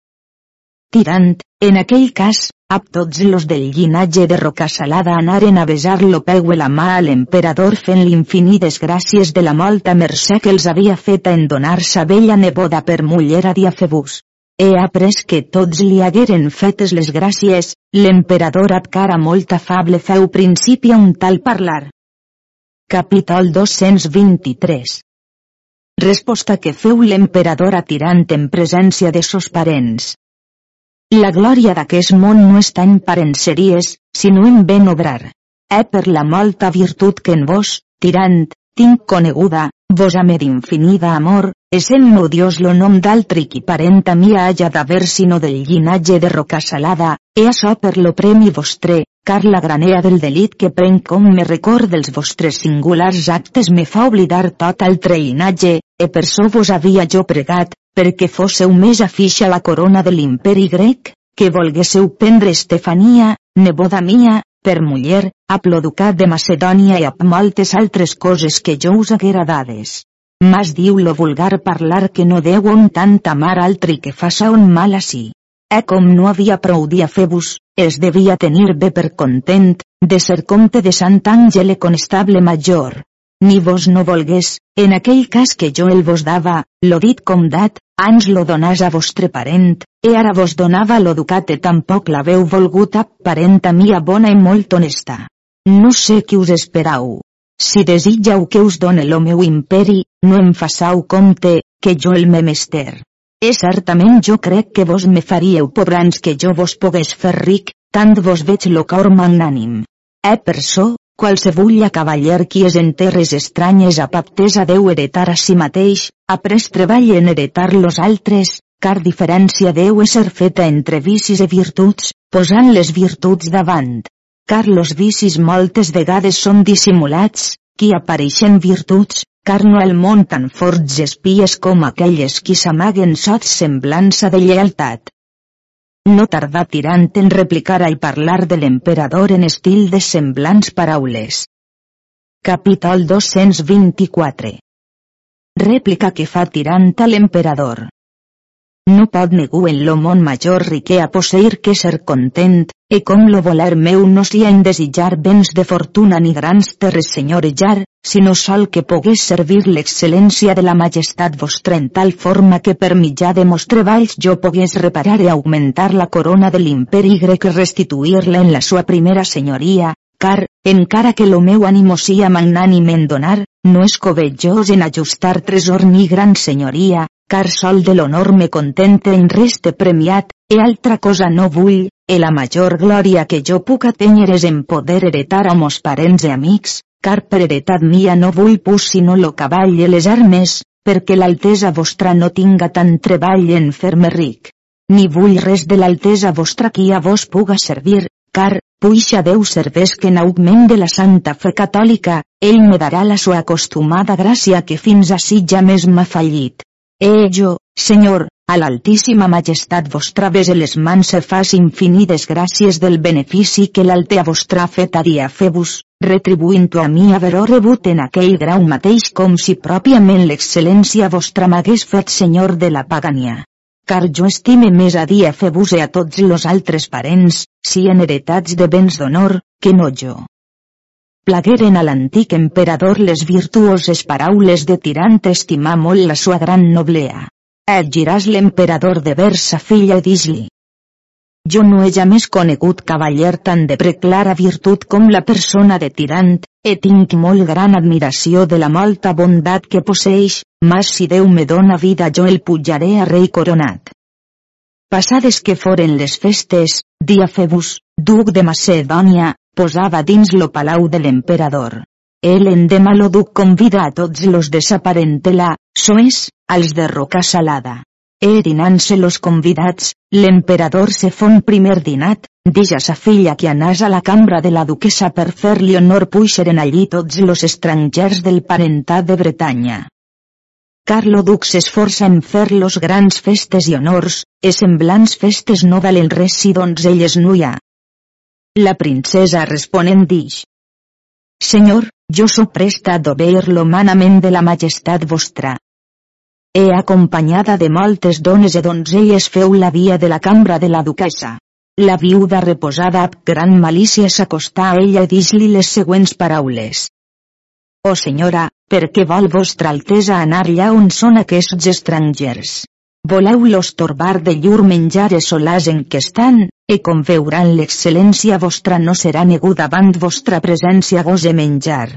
Tirant, en aquell cas, ab tots los del llinatge de Rocasalada anaren a besar-lo peu la mà a l'emperador fent l'infinides gràcies de la molta mercè que els havia fet en donar sa bella neboda per muller a Diafebus. He après que tots li hagueren fetes les gràcies, l'emperador ab cara molt afable feu principi a un tal parlar. Capítol 223 Resposta que feu l'emperador atirant en presència de sos parents. La glòria d'aquest món no està en parenceries, sinó en ben obrar. E per la molta virtut que en vos, tirant, tinc coneguda, vos ame d'infinida amor, essent meu Dios lo nom d'altri qui parenta mia haja d'haver sinó del llinatge de roca salada, e açò per lo premi vostre, car la granea del delit que prenc com me record dels vostres singulars actes me fa oblidar tot altre llinatge, e per so vos havia jo pregat, perquè fósseu més afixa la corona de l'imperi grec, que volguéssiu prendre Estefania, neboda mia, per muller, a Ploducat de Macedònia i a moltes altres coses que jo us haguera dades. Mas diu lo vulgar parlar que no deu un tant amar altri que faça un mal així. E com no havia prou dia fer-vos, es devia tenir bé per content, de ser comte de Sant Àngel conestable major. Ni vos no volgués, en aquell cas que jo el vos dava, lo dit com dat, ans lo donàs a vostre parent, e ara vos donava lo ducat e tampoc l'haveu volgut a parenta mia bona i molt honesta. No sé qui us esperau. Si desitjau que us done lo meu imperi, no em façau compte, que jo el me mester. E certament jo crec que vos me faríeu pobrans que jo vos pogués fer ric, tant vos veig lo cor magnànim. E per so, qualsevulla cavaller qui és en terres estranyes apaptesa deu heretar a si mateix, pres treball en heretar los altres, car diferència deu ser feta entre vicis i virtuts, posant les virtuts davant. Car los vicis moltes vegades són dissimulats, qui apareixen virtuts, car no el món tan forts espies com aquelles qui s'amaguen sots semblança de lleialtat. No tardà tirant en replicar al parlar de l'emperador en estil de semblants paraules. Capítol 224 Rèplica que fa tirant a l'emperador. No pot negu en lo món major rique a posseir que ser content, e com lo voler meu no sia en desitjar béns de fortuna ni grans terres senyorejar, sinó sol que pogués servir l'excel·lència de la majestat vostra en tal forma que per mitjà de mos treballs jo pogués reparar i augmentar la corona de l'imperi grec i restituir-la en la sua primera senyoria, car, encara que lo meu ànimo sia magnànim en donar, no és covejós en ajustar tresor ni gran senyoria, car sol de l'honor me contente en reste premiat, e altra cosa no vull, e la major glòria que jo puc atenyer és en poder heretar a mos parents i amics, car per heretat mia no vull pus sinó lo cavall i les armes, perquè l'altesa vostra no tinga tant treball en fer-me ric. Ni vull res de l'altesa vostra qui a vos puga servir, car, puixa Déu serveix que en augment de la santa fe catòlica, ell me darà la sua acostumada gràcia que fins així ja més m'ha fallit. Eh jo, Senyor, a l'altíssima majestat vostra bese les mans se fas infinides gràcies del benefici que l'altea vostra fet a dia febus, retribuint-ho a mi haver-ho rebut en aquell grau mateix com si pròpiament l'excel·lència vostra m'hagués fet senyor de la pagania. Car jo estime més a dia febus e a tots los altres parents, si en heretats de béns d'honor, que no jo plagueren a l'antic emperador les virtuoses paraules de tirant estimar molt la sua gran noblea. Et giràs l'emperador de Versa filla d'Isli. Jo no he jamés conegut cavaller tan de preclara virtut com la persona de tirant, e tinc molt gran admiració de la molta bondat que posseix, mas si Déu me dona vida jo el pujaré a rei coronat. Passades que foren les festes, dia Febus, duc de Macedònia, posava dins lo palau de l'emperador. El endemà lo duc convida a tots los de sa parentela, soes, als de roca salada. E dinant-se los convidats, l'emperador se fon primer dinat, dija sa filla que anàs a la cambra de la duquesa per fer-li honor puixeren allí tots los estrangers del parentat de Bretanya. Carlo Duc s'esforça en fer los grans festes i honors, e semblants festes no valen res si doncs elles no hi ha. La princesa responent dix. Senyor, jo so presta a d'obeir-lo manament de la majestat vostra. He acompanyada de moltes dones e donzelles feu la via de la cambra de la duquesa. La viuda reposada amb gran malícia s'acostà a ella i dis-li les següents paraules. Oh senyora, per què vol vostra altesa anar allà on són aquests estrangers? Voleu-los torbar de llur menjar e solars en què estan, e com veuran l'excel·lència vostra no serà negu davant vostra presència gose menjar.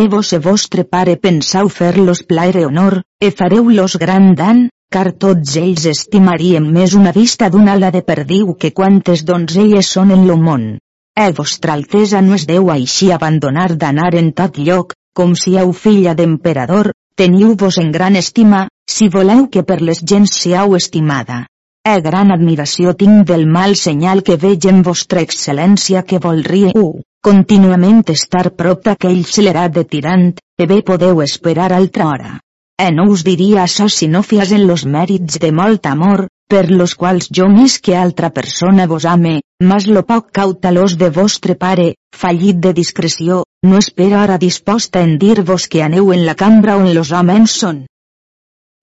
E vos e vostre pare pensau fer-los plaer e honor, e fareu-los gran dan, car tots ells estimarien més una vista d'una ala de perdiu que quantes donzelles són en lo món. E vostra altesa no es deu així abandonar d'anar en tot lloc, com si heu filla d'emperador, teniu-vos en gran estima, si voleu que per les gens siau estimada. E gran admiració tinc del mal senyal que veig en vostra excel·lència que volríeu, contínuament estar prop d'aquell celerat de tirant, e bé podeu esperar altra hora. E no us diria això si no fias en los mèrits de molt amor, per los quals jo més que altra persona vos ame, mas lo poc cautalós de vostre pare, fallit de discreció, no espera ara disposta en dir-vos que aneu en la cambra on los homes són.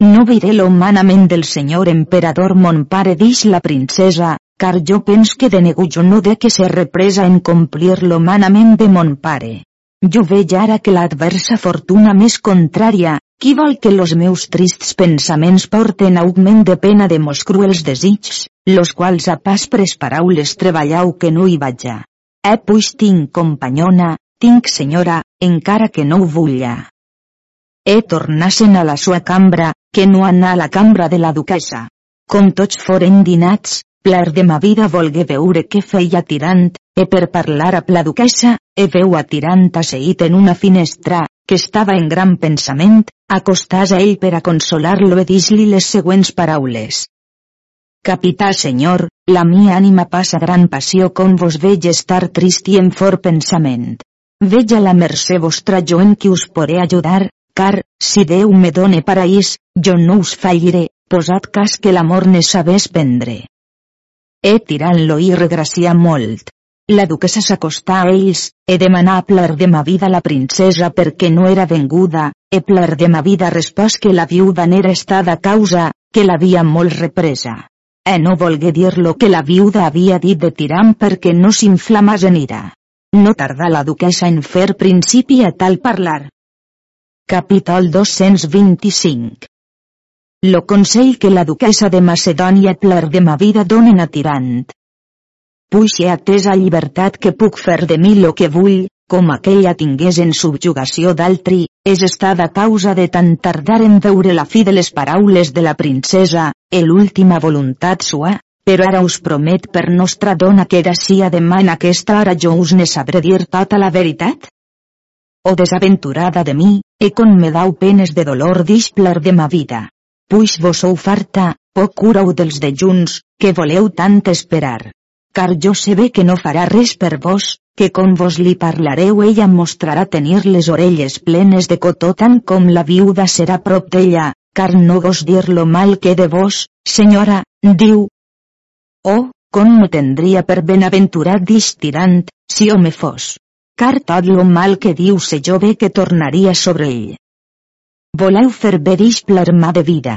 No viré lo manament del senyor emperador mon pare dix la princesa, car jo pens que de negu jo no de que se represa en complir lo manament de mon pare. Jo veig ara que l'adversa fortuna més contrària, qui vol que los meus trists pensaments porten augment de pena de mos cruels desitjos, los quals a pas pres paraules treballau que no hi vaja. Eh puix tinc companyona, tinc senyora, encara que no ho vulla. E tornassen a la sua cambra, que no anà a la cambra de la duquesa. Com tots foren dinats, Plar de ma vida volgué veure què feia tirant, e per parlar a la duquesa, e veu a tirant asseït en una finestra, que estava en gran pensament, acostàs a ell per a consolar-lo e dis-li les següents paraules. Capità senyor, la mia ànima passa gran passió com vos veig estar trist i en fort pensament. Veig a la mercè vostra jo en qui us poré ajudar, car, si Déu me done paraís, jo no us falliré, posat cas que l'amor ne sabés prendre. E tirant-lo i regracia molt. La duquesa s'acostà a ells, e demanà a plar de ma vida la princesa perquè no era venguda, e plar de ma vida respòs que la viuda n'era estada causa, que l'havia molt represa. E no volgué dir lo que la viuda havia dit de tiram perquè no s'inflamàs en ira. No tardà la duquesa en fer principi a tal parlar. Capítol 225 lo consell que la duquesa de Macedònia plar de ma vida donen a tirant. Puixe atesa llibertat que puc fer de mi lo que vull, com aquella tingués en subjugació d'altri, és estada causa de tan tardar en veure la fi de les paraules de la princesa, el última voluntat sua, però ara us promet per nostra dona que d'ací a demà en aquesta hora jo us ne sabré dir tota la veritat? O desaventurada de mi, e con me dau penes de dolor displar de ma vida puix vos sou farta, poc curau dels dejuns, que voleu tant esperar. Car jo sé bé que no farà res per vos, que com vos li parlareu ella mostrarà tenir les orelles plenes de cotó tant com la viuda serà prop d'ella, car no vos dir lo mal que de vos, senyora, diu. Oh, com no tendria per benaventurat distirant, si o me fos. Car tot lo mal que diu se jo bé que tornaria sobre ell. Voleu fer verix plarmà de vida.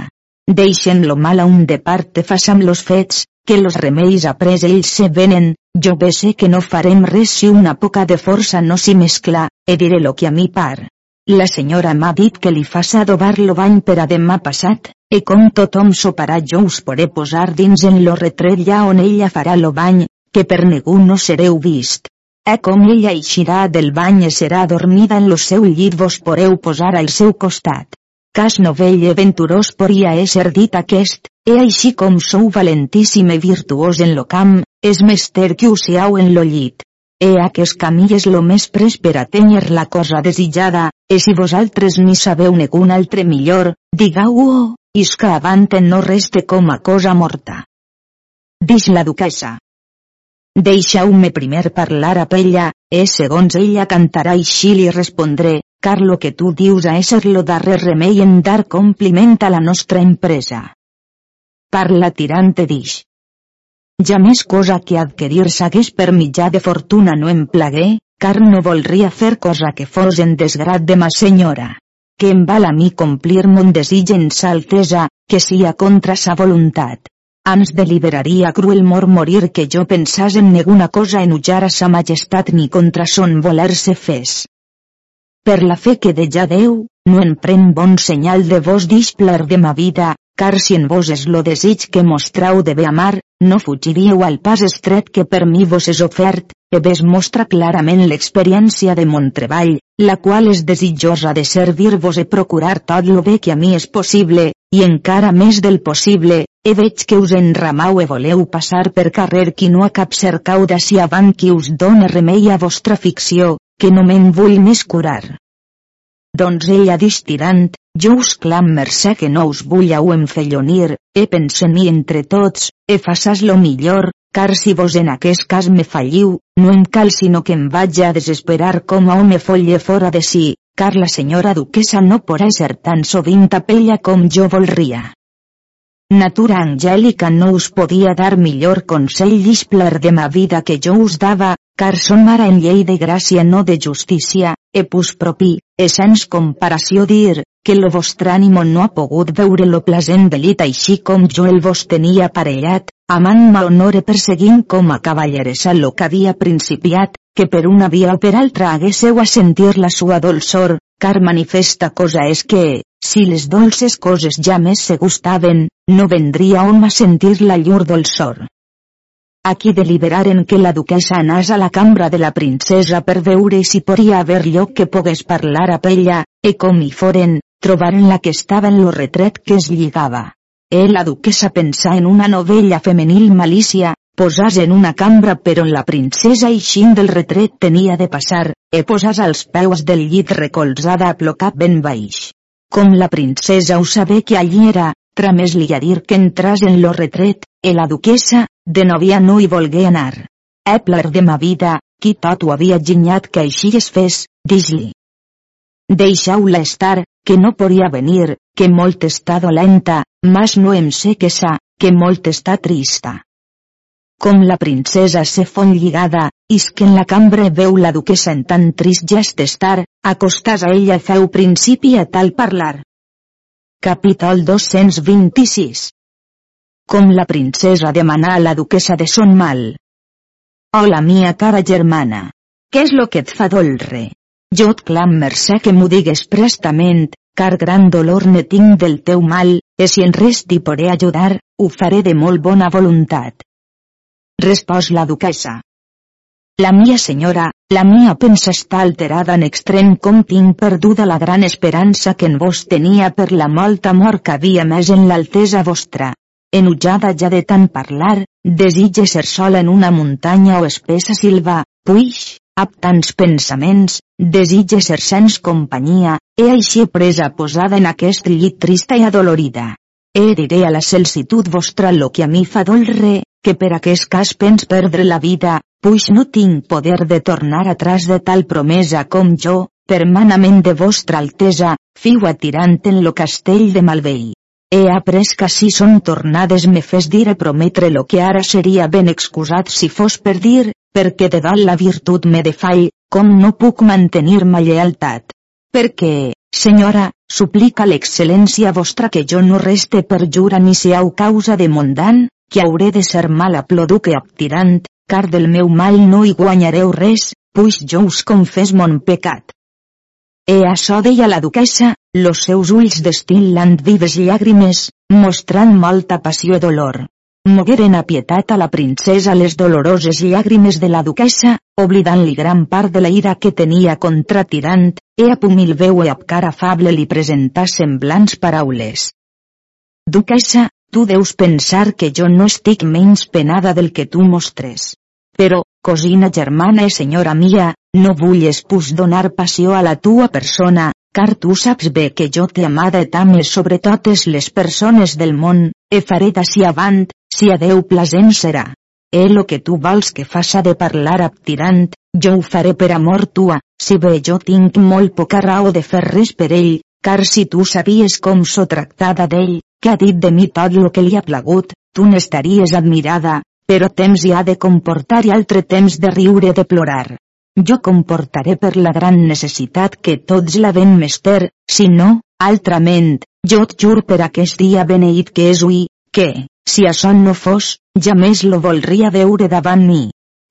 Deixen lo mal a un de part te fas amb los fets, que los remeis après ells se venen, jo bé sé que no farem res si una poca de força no s'hi mescla, e diré lo que a mi par. La senyora m'ha dit que li faça adobar lo bany per a demà passat, e com tothom soparà jo us poré posar dins en lo retret ja on ella farà lo bany, que per ningú no sereu vist. E com ella eixirà del bany i serà dormida en lo seu llit vos poreu posar al seu costat. Cas novell e venturós podria ésser dit aquest, e així com sou valentíssim e virtuós en lo camp, és mester que us siau en lo llit. E aquest camí és lo més pres per a tenir la cosa desitjada, e si vosaltres ni sabeu negun altre millor, digau-ho, isca avant no reste com a cosa morta. Dix la duquesa. Deixeu-me primer parlar a ella, e segons ella cantarà així li respondré, car lo que tu dius a ésser lo darrer remei en dar compliment a la nostra empresa. Parla tirante dix. Ja més cosa que adquirir s'hagués per mitjà de fortuna no em plagué, car no volria fer cosa que fos en desgrat de ma senyora. Que em val a mi complir mon desig en sa altesa, que sia contra sa voluntat ans deliberaria cruel mor morir que jo pensàs en ninguna cosa enujar a sa majestat ni contra son voler se fes. Per la fe que de ja Déu, no en pren bon senyal de vos displer de ma vida, car si en vos és lo desig que mostrau de bé amar, no fugiríeu al pas estret que per mi vos és ofert, e ves mostra clarament l'experiència de mon treball, la qual és desitjosa de servir-vos e procurar tot lo bé que a mi és possible, i encara més del possible, e veig que us enramau e voleu passar per carrer qui no a cap cercau d'ací avant qui us dóna remei a vostra ficció, que no me'n vull més curar. Doncs ella distirant, jo us clam mercè que no us vulleu enfellonir, e pense-m'hi entre tots, e faças lo millor, car si vos en aquest cas me falliu, no em cal sinó que em vaig a desesperar com a home folle fora de si, car la senyora duquesa no porà ser tan sovint a pella com jo volria. natura angèlica no us podia dar millor consell displer de ma vida que jo us dava, car som ara en llei de gràcia no de justícia, e pus propi, e sens comparació dir, que lo vostre ànimo no ha pogut veure lo plasent delit així com jo el vos tenia aparellat, amant-me honor e perseguint com a cavalleressa lo que havia principiat, que per una via o per altra haguésseu a sentir la sua dolçor, car manifesta cosa és que, si les dolces coses ja més se gustaven, no vendria hom a sentir la llur dolçor. Aquí deliberaren que la duquesa anàs a la cambra de la princesa per veure si podria haver lloc que pogués parlar a ella, e com hi foren, trobaren la que estava en lo retret que es lligava. E la duquesa pensà en una novella femenil malícia, posàs en una cambra per on la princesa eixint del retret tenia de passar, e posàs als peus del llit recolzada a plocar ben baix. Com la princesa ho sabé que allí era, tramés-li a dir que entràs en lo retret, e la duquesa, de novia no hi volgué anar. Epler de ma vida, qui tot ho havia ginyat que així es fes, dis-li. Deixau-la estar, que no podria venir, que molt està dolenta, mas no em sé que sa, que molt està trista. Com la princesa se fon lligada, is que en la cambra veu la duquesa en tan trist gest estar, acostàs a ella feu principi a tal parlar. Capítol 226 Com la princesa demanà a la duquesa de son mal. Hola mia cara germana. Què és lo que et fa dolre? Jo et clam mercè que m'ho digues prestament, car gran dolor ne tinc del teu mal, e si en res t'hi podré ajudar, ho faré de molt bona voluntat. Respòs la duquesa. La mia senyora, la mia pensa està alterada en extrem com tinc perduda la gran esperança que en vos tenia per la molt amor que havia més en l'altesa vostra. Enutjada ja de tant parlar, desitge ser sola en una muntanya o espessa silva, puix, amb tants pensaments, desitge ser sens companyia, he així presa posada en aquest llit trista i adolorida. He diré a la celsitud vostra lo que a mi fa dolre, que per aquest cas pens perdre la vida, puix no tinc poder de tornar atrás de tal promesa com jo, per manament de vostra altesa, fiu atirant en lo castell de Malvei. He après que si són tornades me fes dir a prometre lo que ara seria ben excusat si fos per dir, perquè de dalt la virtut me defall, com no puc mantenir-me llealtat. Perquè, senyora, suplica l'excel·lència vostra que jo no reste per jura ni siau causa de mondan, que hauré de ser mal aploduc i aptirant, car del meu mal no hi guanyareu res, puix jo us confés mon pecat. E açò deia la duquesa, los seus ulls destil·lant vives llàgrimes, mostrant molta passió i dolor. Mogueren apietat a la princesa les doloroses llàgrimes de la duquesa, oblidant-li gran part de la ira que tenia contra Tirant, e a pumil veu e amb cara afable li presentà semblants paraules. Duquesa, tu deus pensar que jo no estic menys penada del que tu mostres. Però, cosina germana i senyora mia, no vulles pus donar passió a la tua persona, car tu saps bé que jo t'he amada et ames sobre totes les persones del món, e faré d'ací avant, si a Déu plasent serà. E lo que tu vols que faça de parlar ab tirant, jo ho faré per amor tua, si bé jo tinc molt poca raó de fer res per ell, car si tu sabies com so tractada d'ell, que ha dit de mi tot lo que li ha plagut, tu n'estaries admirada, però temps hi ha de comportar i altre temps de riure de plorar. Jo comportaré per la gran necessitat que tots la ven mester, si no, altrament, jo et jur per aquest dia beneït que és ui, que, si això no fos, ja més lo voldria veure davant mi.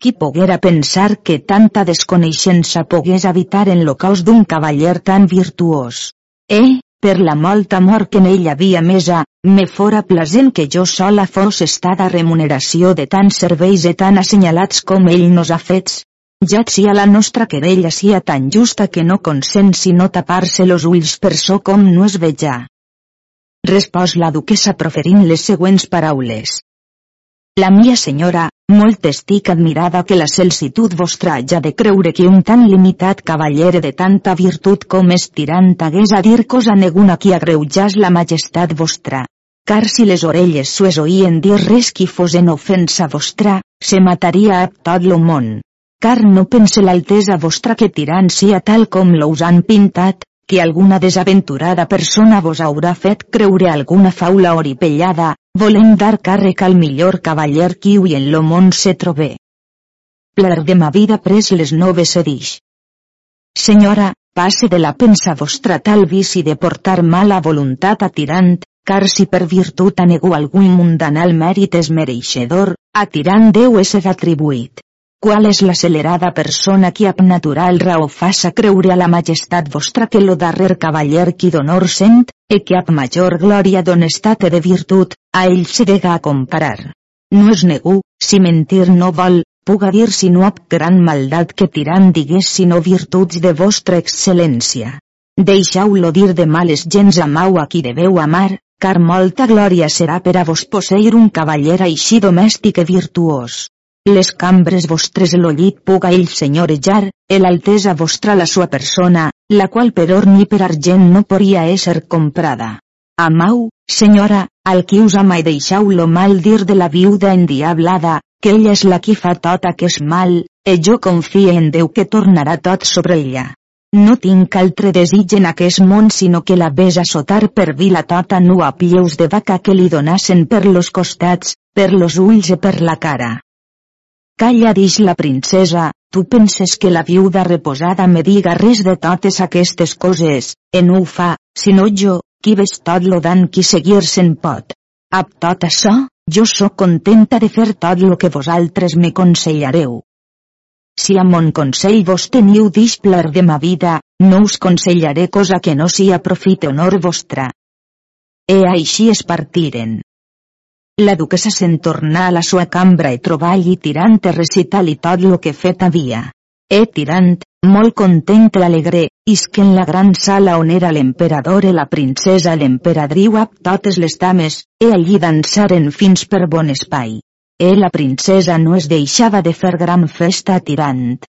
Qui poguera pensar que tanta desconeixença pogués habitar en lo cos d'un cavaller tan virtuós? Eh, per la molt amor que en ell havia mesa, me fora plasent que jo sola fos estada remuneració de tants serveis e tan assenyalats com ell nos ha fets, ja sia la nostra querella sia tan justa que no consent sinó tapar-se los ulls per so com no es veja. Respòs la duquesa proferint les següents paraules. La mia senyora, molt estic admirada que la celsitud vostra haja de creure que un tan limitat cavaller de tanta virtut com és tirant hagués a dir cosa neguna qui agreujas la majestat vostra. Car si les orelles sues oïen dir res qui fos en ofensa vostra, se mataria a tot lo món car no pense l'altesa vostra que tirant sia tal com l'us han pintat, que alguna desaventurada persona vos haurà fet creure alguna faula oripellada, volem dar càrrec al millor cavaller qui hui en lo món se trobe. Plar de ma vida pres les noves se dix. Senyora, passe de la pensa vostra tal vici de portar mala voluntat a tirant, car si per virtut anegu algun mundanal mèrit és mereixedor, a tirant deu ésser atribuït. Qual és l'accelerada persona qui ap natural raó faça creure a la majestat vostra que lo darrer cavaller qui d'honor sent, e que ap major glòria d'honestat e de virtut, a ell se dega a comparar. No es negu, si mentir no vol, puga dir si no ap gran maldat que tirant digués sinó virtuts de vostra excel·lència. Deixau-lo dir de males gens amau a qui deveu amar, car molta glòria serà per a vos posseir un cavaller així domèstic e virtuós. Les cambres vostres el llit puga ell senyorejar, el altesa vostra la sua persona, la qual per or ni per argent no podria ésser comprada. Amau, senyora, al qui us ama i deixau lo mal dir de la viuda endiablada, que ella és la qui fa tot és mal, e jo confie en Déu que tornarà tot sobre ella. No tinc altre desig en aquest món sinó que la ves a sotar per vila tota nua plieus de vaca que li donassen per los costats, per los ulls i per la cara. Calla dix la princesa, tu penses que la viuda reposada me diga res de totes aquestes coses, e no ho fa, sinó jo, qui ves tot lo dan qui seguir-se'n pot. Ab tot això, jo sóc contenta de fer tot lo que vosaltres me consellareu. Si a mon consell vos teniu displar de ma vida, no us consellaré cosa que no sia profit honor vostra. E així es partiren. La duquesa se'n tornà a la sua cambra i trobà allí tirant e recital i tot lo que fet havia. E tirant, molt content l'alegre, isque en la gran sala on era l'emperador i la princesa l'emperadriu amb totes les dames, e allí dansaren fins per bon espai. E la princesa no es deixava de fer gran festa tirant.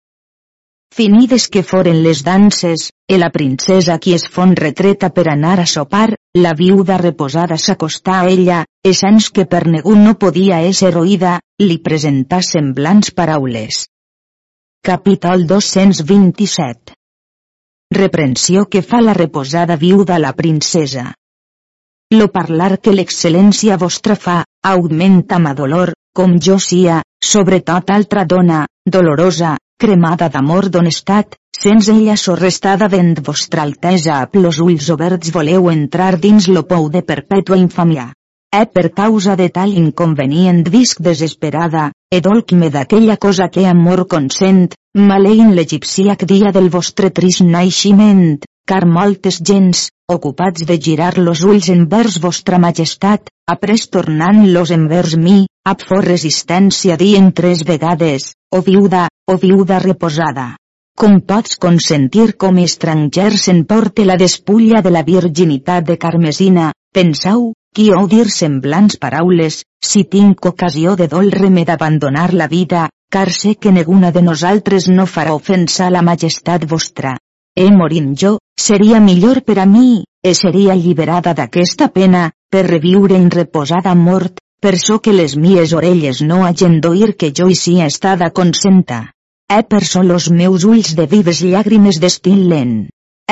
Finides que foren les danses, e la princesa qui es fon retreta per anar a sopar, la viuda reposada s'acostà a ella, e sans que per negu no podia ésser oïda, li presentà semblants paraules. Capítol 227 Reprensió que fa la reposada viuda la princesa. Lo parlar que l'excel·lència vostra fa, augmenta ma dolor, com jo sia, sobretot altra dona, dolorosa, cremada d'amor d'honestat, sens ella sorrestada vent vostra altesa a plos ulls oberts voleu entrar dins lo pou de perpètua infamia. E per causa de tal inconvenient visc desesperada, e dolc-me d'aquella cosa que amor consent, maleïn l'egipciac dia del vostre trist naixement, car moltes gens, ocupats de girar los ulls envers vostra majestat, après tornant-los envers mi, ap for resistència dient tres vegades, o viuda, o viuda reposada. Com pots consentir com estranger s'emporte la despulla de la virginitat de Carmesina, pensau, qui ho dir semblants paraules, si tinc ocasió de dolre-me d'abandonar la vida, car sé que ninguna de nosaltres no farà ofensa a la majestat vostra. E morint jo, seria millor per a mi, e seria alliberada d'aquesta pena, per reviure en reposada mort, per so que les mies orelles no hagen d'oir que jo hi sia estada consenta. E per so los meus ulls de vives llàgrimes destil·len.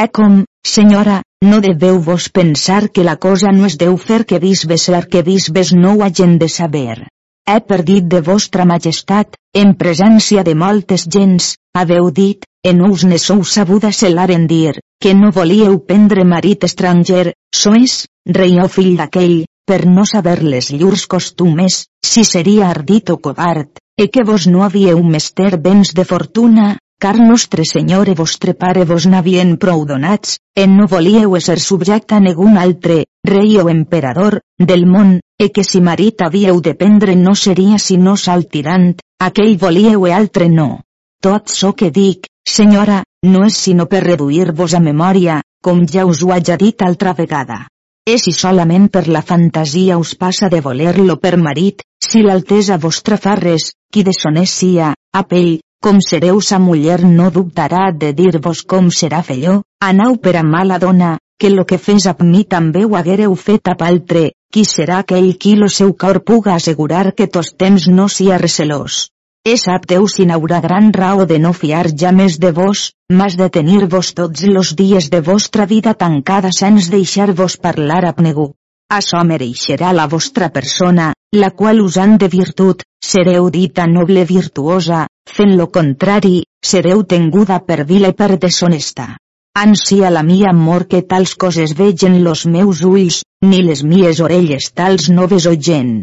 E com, senyora, no deveu vos pensar que la cosa no es deu fer que bisbes ser que bisbes no ho hagen de saber. He perdit de vostra majestat, en presència de moltes gens, haveu dit, en us ne sou sabuda celaren dir, que no volíeu prendre marit estranger, sois, rei o fill d'aquell, per no saber les llurs costumes, si seria ardit o covard, e que vos no havíeu mester béns de fortuna, car nostre senyor e vostre pare vos n'havien prou donats, e no volíeu ser subjecte a negun altre, rei o emperador, del món, e que si marit havíeu de prendre no seria sinó sal tirant, aquell volíeu e altre no. Tot so que dic, senyora, no és sinó per reduir-vos a memòria, com ja us ho haja dit altra vegada. És si solament per la fantasia us passa de voler-lo per marit, si l'altesa vostra fa res, qui de sonés sia, a pell, com sereu sa muller no dubtarà de dir-vos com serà felló, anau per a mala dona, que lo que fes a mi també ho haguereu fet a altre, qui serà aquell qui lo seu cor puga assegurar que tos temps no sia recelós. E sap Déu si n'haurà gran raó de no fiar ja més de vos, mas de tenir-vos tots los dies de vostra vida tancada sens deixar-vos parlar a negu. Açò mereixerà la vostra persona, la qual usant de virtut, sereu dita noble virtuosa, fent lo contrari, sereu tenguda per vila i per deshonesta. Ansia la mia amor que tals coses vegen los meus ulls, ni les mies orelles tals noves oyen.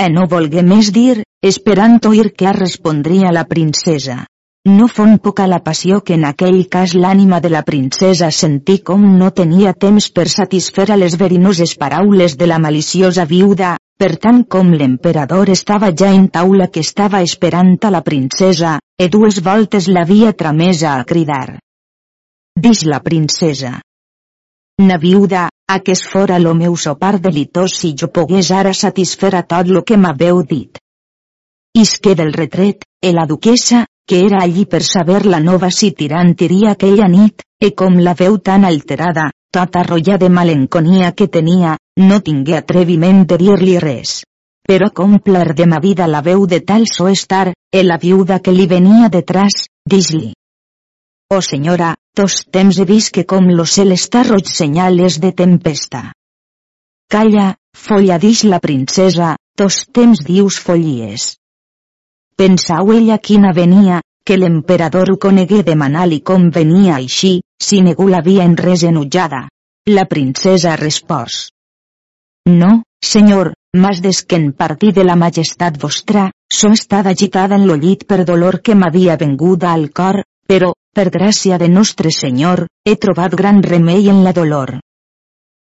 E no volgué més dir, esperant oir què respondria la princesa. No fon poca la passió que en aquell cas l'ànima de la princesa sentí com no tenia temps per satisfer a les verinoses paraules de la maliciosa viuda, per tant com l'emperador estava ja en taula que estava esperant a la princesa, e dues voltes l'havia tramesa a cridar. Dix la princesa. Na viuda, es fora lo meu sopar delitós si jo pogués ara satisfer a tot lo que m'haveu dit. Isque del retret, e la duquesa, que era allí per saber la nova si tirant iria aquella nit, e com la veu tan alterada, tota rolla de malenconia que tenia, no tingué atreviment de dir-li res. Però com pler de ma vida la veu de tal so estar, e la viuda que li venia detrás, dis-li. Oh senyora, tos temps he vist que com lo cel està roig senyales de tempesta. Calla, folla dix la princesa, tos temps dius follies. Pensau ella quina venia, que l'emperador ho conegué de manal i com venia així, si negu l'havia en res enutjada. La princesa respòs. No, senyor, mas des que en partí de la majestat vostra, so estada agitada en lo llit per dolor que m'havia venguda al cor, però, per gràcia de nostre Senyor, he trobat gran remei en la dolor.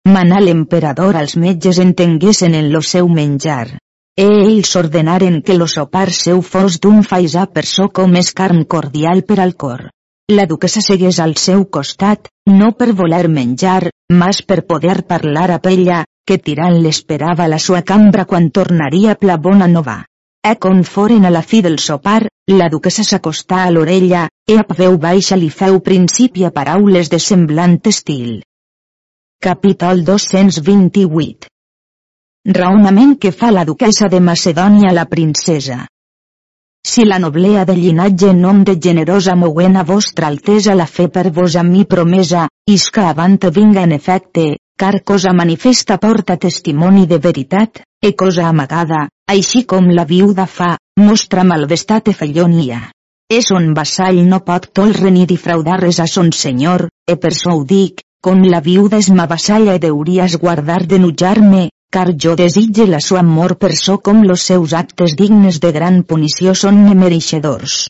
Manà l'emperador als metges entenguessin en lo seu menjar. E ells ordenaren que lo sopar seu fos d'un faisà per so com és carn cordial per al cor. La duquesa segués al seu costat, no per voler menjar, mas per poder parlar a ella, que tirant l'esperava la sua cambra quan tornaria pla bona nova. E con foren a la fi del sopar, la duquesa s'acostà a l'orella, e a veu baixa li feu principi a paraules de semblant estil. Capítol 228 Raonament que fa la duquesa de Macedònia la princesa. Si la noblea de llinatge en nom de generosa moguena vostra altesa la fe per vos a mi promesa, isca avant vinga en efecte, car cosa manifesta porta testimoni de veritat, e cosa amagada, així com la viuda fa, mostra malvestat e fallonia. És son vassall no pot tolre ni difraudar res a son senyor, e per so ho dic, com la viuda és ma vassalla e deuries guardar de nujar-me, car jo desitge la sua amor per so com los seus actes dignes de gran punició són mereixedors.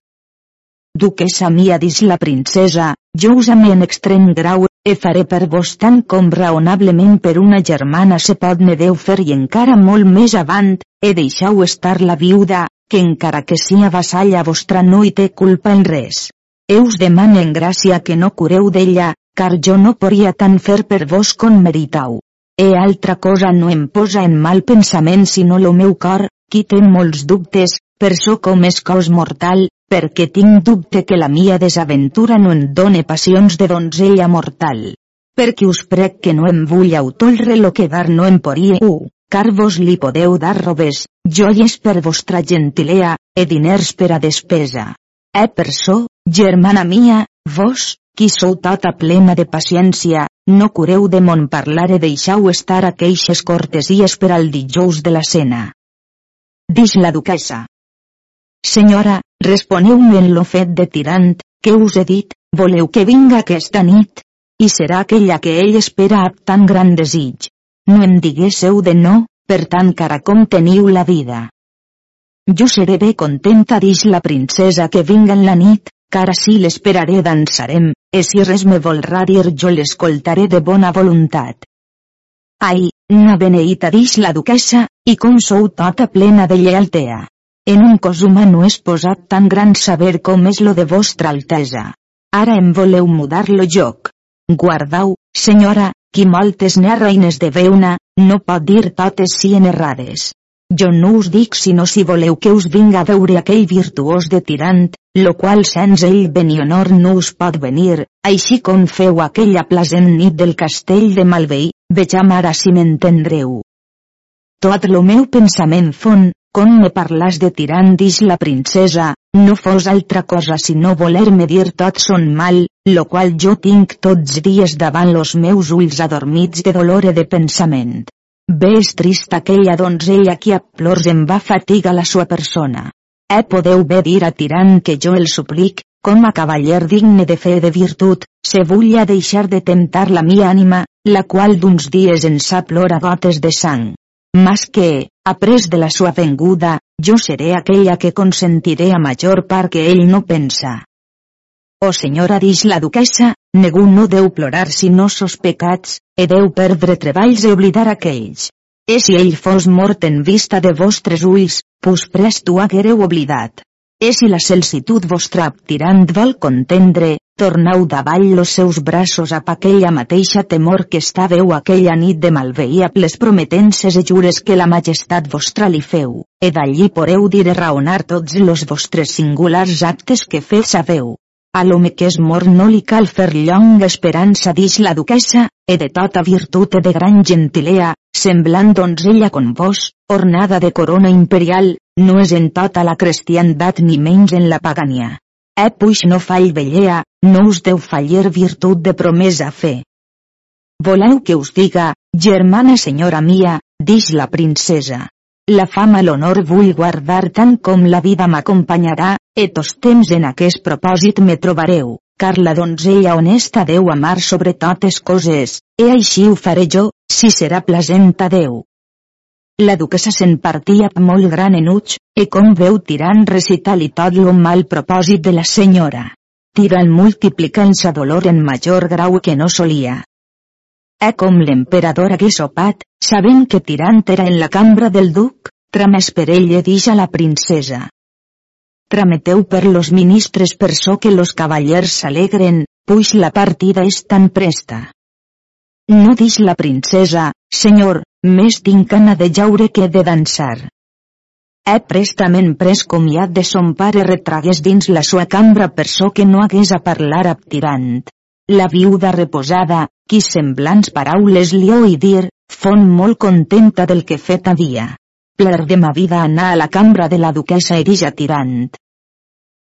Duquesa mia dis la princesa, jo usame en extrem grau, e faré per vos tant com raonablement per una germana se pot ne deu fer i encara molt més avant, e deixau estar la viuda, que encara que sia vassalla vostra no hi té culpa en res. Eus demanen gràcia que no cureu d'ella, car jo no podria tant fer per vos com meritau. E altra cosa no em posa en mal pensament sinó lo meu cor, qui té molts dubtes, per so com és cos mortal, perquè tinc dubte que la mia desaventura no en done passions de donzella mortal. Perquè us prec que no em vull autolre lo que dar no em porie u car vos li podeu dar robes, joies per vostra gentilea, e diners per a despesa. E per so, germana mia, vos, qui sou tota plena de paciència, no cureu de mon parlar e deixau estar aqueixes cortesies per al dijous de la cena. Dix la duquesa. Senyora, responeu-me en lo fet de tirant, que us he dit, voleu que vinga aquesta nit? I serà aquella que ell espera amb tan gran desig no em diguésseu de no, per tant cara com teniu la vida. Jo seré bé contenta dix la princesa que vinga en la nit, car si l'esperaré dansarem, e si res me volrà dir jo l'escoltaré de bona voluntat. Ai, na beneïta dix la duquesa, i com sou tota plena de llealtea. En un cos humà no és posat tan gran saber com és lo de vostra altesa. Ara em voleu mudar lo joc. Guardau, senyora, qui moltes n'ha reines de veuna, no pot dir totes sien errades. Jo no us dic sinó si voleu que us vinga a veure aquell virtuós de tirant, lo qual sens ell honor no us pot venir, així com feu aquella plasent nit del castell de Malveí, vejam ara si m'entendreu. Tot lo meu pensament fon, com me parlas de tirant dix la princesa, no fos altra cosa sinó voler-me dir tot son mal, lo qual jo tinc tots dies davant los meus ulls adormits de dolor i de pensament. Bé és trista aquella donzella qui a plors em va fatiga la sua persona. Eh podeu bé dir a tirant que jo el suplic, com a cavaller digne de fe de virtut, se vulla deixar de temptar la mia ànima, la qual d'uns dies en sa plora gotes de sang. Mas que, après de la sua venguda, jo seré aquella que consentiré a major part que ell no pensa. Oh senyora dix la duquesa, ningú no deu plorar sinó sos pecats, e deu perdre treballs e oblidar aquells. E si ell fos mort en vista de vostres ulls, pus presto haguereu oblidat. E si la celsitud vostra tirant vol contendre, tornau davall los seus braços a aquella mateixa temor que estàveu aquella nit de malveïables prometences i jures que la majestat vostra li feu, e d'allí poreu dir e raonar tots los vostres singulars actes que feu sabeu. A l'home que és mort no li cal fer llonga esperança dix la duquesa, e de tota virtut e de gran gentilea, semblant donzella con vos, ornada de corona imperial, no és en tota la cristiandat ni menys en la pagania. Eh puix no fall vellea, no us deu fallir virtut de promesa fe. Voleu que us diga, germana senyora mia, dix la princesa. La fama l'honor vull guardar tant com la vida m'acompanyarà, et os temps en aquest propòsit me trobareu, car la donzella honesta deu amar sobre totes coses, e així ho faré jo, si serà plasent a Déu. La duquesa se'n partia molt gran enuig, e com veu tirant recital i tot lo mal propòsit de la senyora. Tirant multiplicant-se dolor en major grau que no solia. E com l'emperador hagués sopat, sabent que tirant era en la cambra del duc, tramés per ell e dix a la princesa. Trameteu per los ministres per so que los cavallers s'alegren, puix la partida és tan presta. No dix la princesa, senyor, més tinc gana de jaure que de dansar. He prestament pres comiat de son pare retragués dins la sua cambra per so que no hagués a parlar tirant. La viuda reposada, qui semblants paraules li oi dir, fon molt contenta del que fet havia. Pler de ma vida anar a la cambra de la duquesa erija tirant.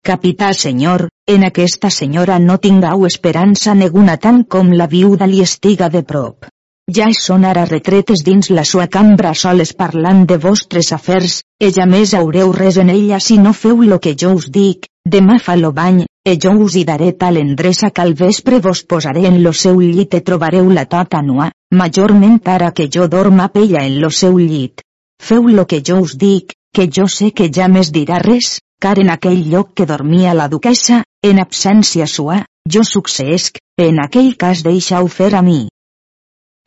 Capità senyor, en aquesta senyora no tingau esperança neguna tant com la viuda li estiga de prop. Ja són ara retretes dins la sua cambra soles parlant de vostres afers, ella més haureu res en ella si no feu lo que jo us dic, demà fa lo bany, e jo us hi daré tal endreça que al vespre vos posaré en lo seu llit e trobareu la tota nua, majorment ara que jo dorma pella en lo seu llit. Feu lo que jo us dic, que jo sé que ja més dirà res, car en aquell lloc que dormia la duquesa, en absència sua, jo succesc, en aquell cas deixau fer a mi.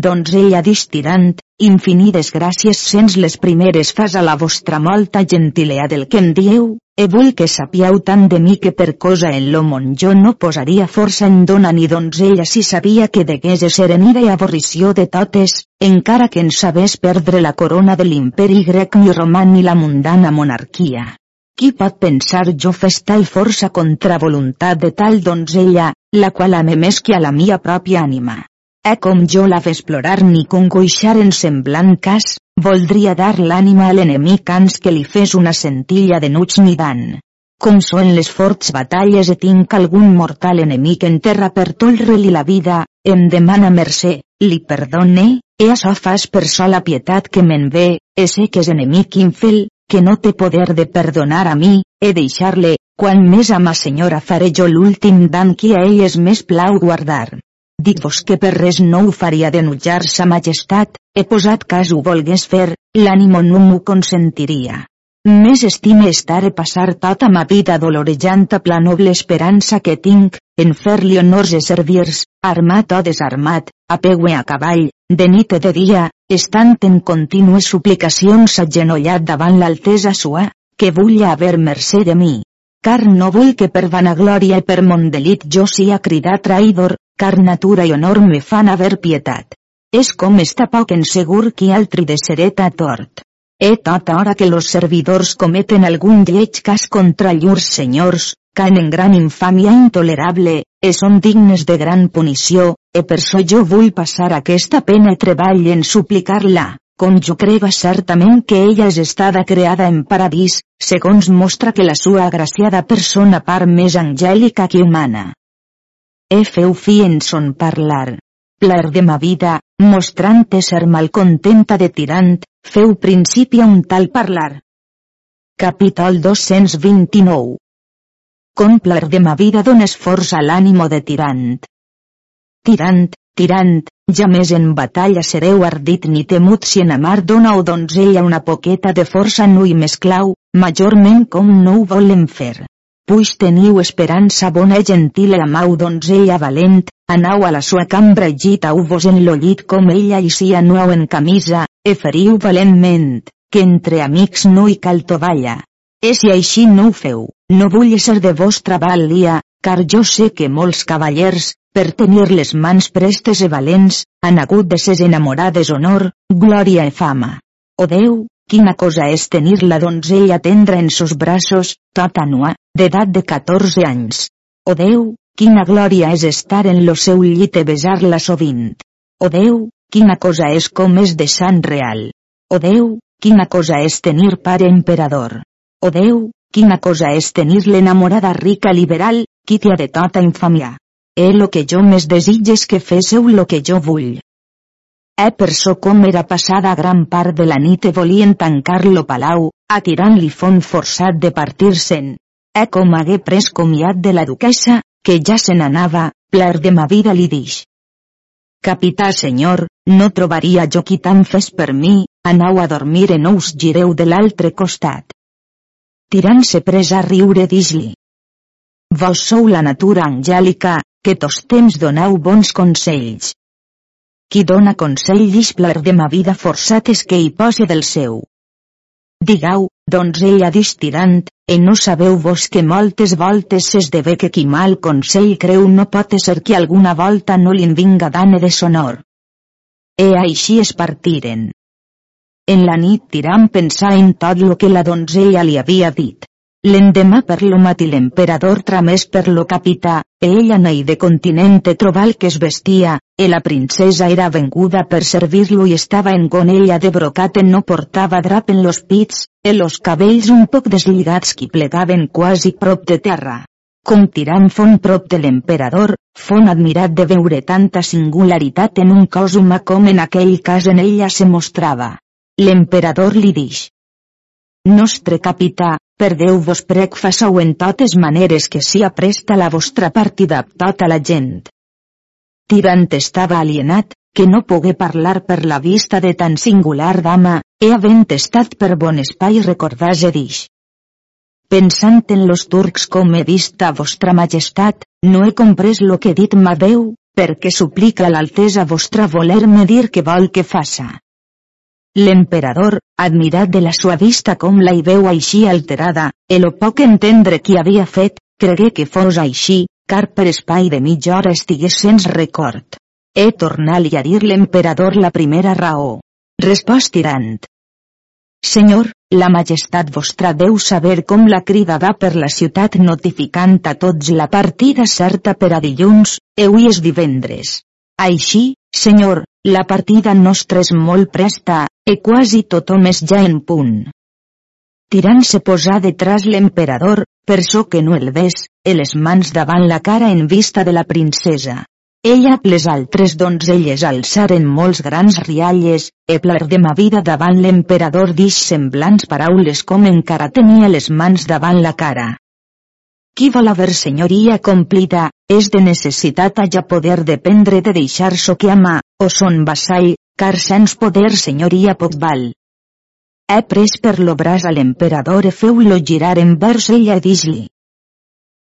Doncs ella distirant, infinides gràcies sens les primeres fas a la vostra molta gentilea del que em dieu, e vull que sapieu tant de mi que per cosa en lo món jo no posaria força en dona ni donzella si sabia que degués ser en ira i avorrició de totes, encara que en sabés perdre la corona de l'imperi grec ni romà ni la mundana monarquia. Qui pot pensar jo fes tal força contra voluntat de tal donzella, la qual ame més que a la mia pròpia ànima? E com jo la fes plorar ni congoixar en semblant cas, voldria dar l'ànima a l'enemic ans que li fes una centilla de nuig ni dan. Com són les forts batalles e tinc algun mortal enemic en terra per tolre-li la vida, em demana mercè, li perdone, e açò fas per sola pietat que me'n ve, e sé que és enemic infel, que no té poder de perdonar a mi, he deixar-le, quan més a ma senyora faré jo l'últim dan qui a ell és més plau guardar. Dic-vos que per res no ho faria denutjar sa majestat, he posat cas ho volgués fer, l'ànimo no m'ho consentiria. Més estime estar e passar tota ma vida dolorejant a la noble esperança que tinc, en fer-li honors e servirs, armat o desarmat, a peu a cavall, de nit i de dia, estant en contínues suplicacions agenollat davant l'altesa sua, que vull haver mercè de mi. Car no vull que per vanaglòria i per mon delit jo sia cridat traïdor, car natura i honor me fan haver pietat. És com està poc en segur qui altri de sereta tort. E tota hora que los servidors cometen algun lleig cas contra llurs senyors, caen en gran infàmia intolerable, e són dignes de gran punició, e per so jo vull passar aquesta pena i treball en suplicar-la, com jo crega certament que ella és estada creada en paradís, segons mostra que la sua agraciada persona part més angèlica que humana. E feu fi en son parlar. Plar de ma vida, mostrant ser malcontenta de tirant, feu principi a un tal parlar. Capítol 229 Complar de ma vida dones força l'ànimo de tirant. Tirant, tirant, ja més en batalla sereu ardit ni temut si en amar dona o donzella una poqueta de força no i més clau, majorment com no ho volen fer. Puix teniu esperança bona i gentil amau donzella valent, anau a la sua cambra i gitau-vos en lo llit com ella i si anuau en camisa, e feriu valentment, que entre amics no hi cal tovalla. E si així no ho feu, no vull ser de vostra valia, car jo sé que molts cavallers, per tenir les mans prestes i valents, han hagut de ses enamorades honor, glòria i fama. O Déu, quina cosa és tenir la donzella tendra en sos braços, tota nua, d'edat de 14 anys. O Déu, quina glòria és estar en lo seu llit i besar-la sovint. O Déu, quina cosa és com és de sant real. O Déu, quina cosa és tenir pare emperador. O Déu, quina cosa és tenir l'enamorada rica liberal, qui t'ha de tota infamia. E lo que jo més desitges que féssiu lo que jo vull. E per so com era passada gran part de la nit e volien tancar lo palau, atirant-li font forçat de partir-se'n. E com hagué pres comiat de la duquessa, que ja se n'anava, pler de ma vida li dix. Capità senyor, no trobaria jo qui tant fes per mi, anau a dormir e no us gireu de l'altre costat. Tirant-se pres a riure dix-li. Vos sou la natura angèlica, que tos temps doneu bons consells. Qui dona consell displar de ma vida forçat és que hi posi del seu. Digau, doncs ella distirant, e no sabeu vos que moltes voltes s'esdevé que qui mal consell creu no pot ser que alguna volta no li'n vinga dane de sonor. E així es partiren. En la nit tirant pensar en tot lo que la donzella li havia dit. L'endemà per lo matí l'emperador tramés per lo capità, e ella nei de continente trobal que es vestia, e la princesa era venguda per servir-lo i estava en gonella de brocat en no portava drap en los pits, e los cabells un poc deslligats qui plegaven quasi prop de terra. Com tirant font prop de l'emperador, font admirat de veure tanta singularitat en un cos humà com en aquell cas en ella se mostrava. L'emperador li dix. Nostre capità, per Déu vos prec façau en totes maneres que si apresta la vostra partida amb tota la gent. Tirant estava alienat, que no pogué parlar per la vista de tan singular dama, e havent estat per bon espai recordar-se dix. Pensant en los turcs com he vist a vostra majestat, no he comprès lo que dit m'haveu, perquè suplica l'altesa vostra voler-me dir que vol que faça. L'emperador, admirat de la sua vista com la hi veu així alterada, el poc entendre qui havia fet, cregué que fos així, car per espai de mitja hora estigués sens record. He tornat-li a dir l'emperador la primera raó. Respost tirant. Senyor, la majestat vostra deu saber com la crida va per la ciutat notificant a tots la partida certa per a dilluns, avui és divendres. Així, senyor, la partida nostra és molt presta, e quasi tothom és ja en punt. Tirant se posà detrás l'emperador, per so que no el ves, e les mans davant la cara en vista de la princesa. Ella les altres donzelles alçaren molts grans rialles, e plar de ma vida davant l'emperador dix semblants paraules com encara tenia les mans davant la cara. Qui vol haver senyoria complida, és de necessitat a ja poder dependre de deixar so que ama, o son vassall, car sens poder senyoria poc val. He pres per lo braç a l'emperador e feu-lo girar envers ella i dis-li.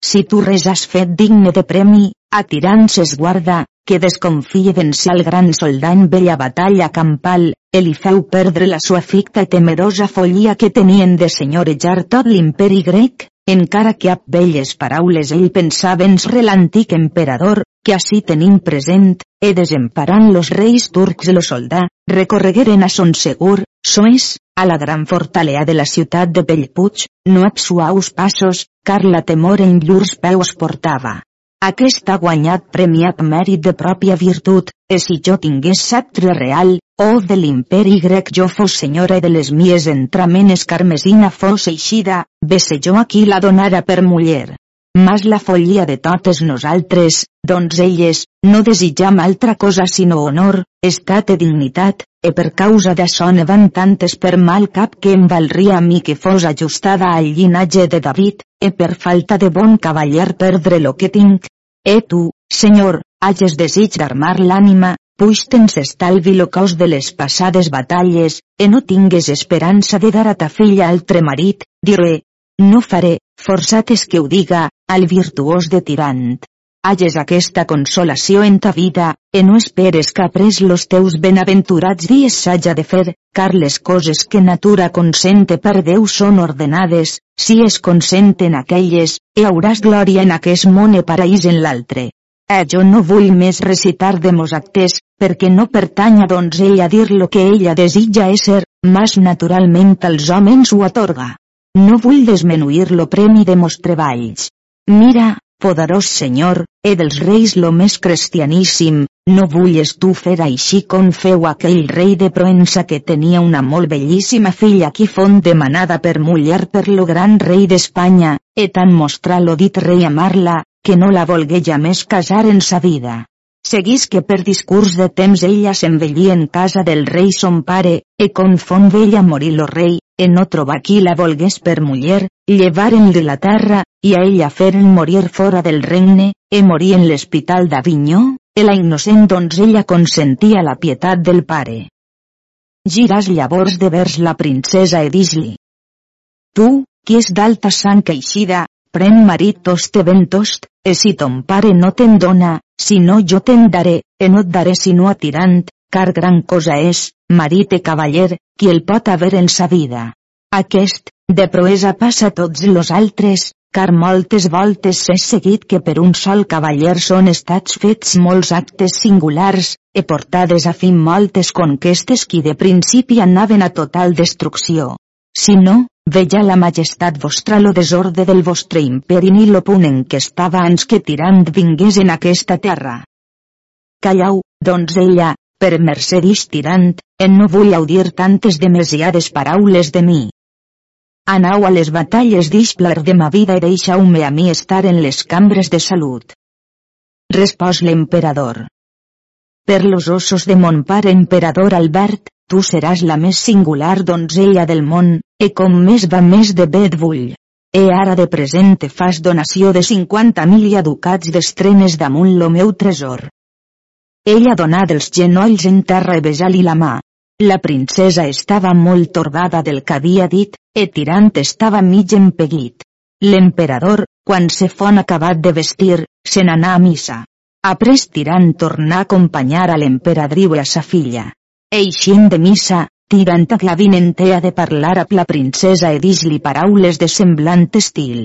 Si tu res has fet digne de premi, atirant ses guarda, que desconfie d'ençar el gran soldat en bella batalla campal, e li feu perdre la sua ficta temerosa follia que tenien de senyorejar tot l'imperi grec, encara que ab belles paraules ell pensava en l'antic emperador, que així tenim present, e desemparant los reis turcs i los soldà, recorregueren a son segur, soes, a la gran fortalea de la ciutat de Bellpuig, no ab suaus passos, car la temor en llurs peus portava. Aquest ha guanyat premiat mèrit de pròpia virtut, e si jo tingués sactre real, o de l'imperi grec jo fos senyora de les mies entramenes carmesina fos eixida, vese jo aquí la donara per muller. Mas la follia de totes nosaltres, donzelles, no desitjam altra cosa sinó honor, estat e dignitat, e per causa d'això ne van tantes per mal cap que em valria a mi que fos ajustada al llinatge de David, e per falta de bon cavaller perdre lo que tinc. E tu, senyor, hages desig d'armar l'ànima, puix tens estalvi lo cos de les passades batalles, e no tingues esperança de dar a ta filla altre marit, diré. No faré, forçat és que ho diga, al virtuós de tirant halles aquesta consolació en ta vida, e no esperes que après los teus benaventurats dies s'haja de fer, car les coses que natura consente per Déu són ordenades, si es consenten aquelles, e hauràs glòria en aquest món e paraís en l'altre. Eh, jo no vull més recitar de mos actes, perquè no pertany a donzella dir lo que ella desitja ésser, mas naturalment als homes ho atorga. No vull desmenuir lo premi de mos treballs. Mira, poderós Senyor, e dels reis lo més cristianíssim, no vulles tu fer així com feu aquell rei de Proença que tenia una molt bellíssima filla qui fon demanada per muller per lo gran rei d'Espanya, e tant mostrar lo dit rei amar-la, que no la volgué ja més casar en sa vida. Seguís que per discurs de temps ella s'envellia en casa del rei son pare, e con fon vella morir lo rei, e no trobar la volgués per muller, llevaren de la terra, i a ella feren morir fora del regne, e morí en l'hospital d'Avinyó, e la innocent donzella consentia la pietat del pare. Giràs llavors de vers la princesa e dis-li. Tu, qui és d'alta sang queixida, pren marit toste ben tost, e si ton pare no te'n dona, si no jo te'n daré, e no et daré sinó a tirant, car gran cosa és, marit e cavaller, qui el pot haver en sa vida. Aquest, de proesa passa tots los altres, car moltes voltes s'ha seguit que per un sol cavaller són estats fets molts actes singulars, e portades a fin moltes conquestes qui de principi anaven a total destrucció. Si no, veja la majestat vostra lo desorde del vostre imperi ni lo punt en què estava ans que tirant vingués en aquesta terra. Callau, doncs ella, per mercedis tirant, en no vull audir tantes demasiades paraules de mi. Anau a les batalles d'Ixplar de ma vida i deixau-me a mi estar en les cambres de salut. Respòs l'emperador. Per los ossos de mon pare emperador Albert, tu seràs la més singular donzella del món, e com més va més de bé et vull. E ara de present te fas donació de 50.000 ducats d'estrenes damunt lo meu tresor. Ella donà dels genolls en terra i besà-li la mà. La princesa estava molt torbada del que havia dit, e tirant estava mig empeguit. L'emperador, quan se fon acabat de vestir, se n'anà a missa. Après tirant tornà a acompanyar a l'emperadriu i a sa filla. Eixint de missa, tirant a clavinentea de parlar amb la princesa e dis-li paraules de semblant estil.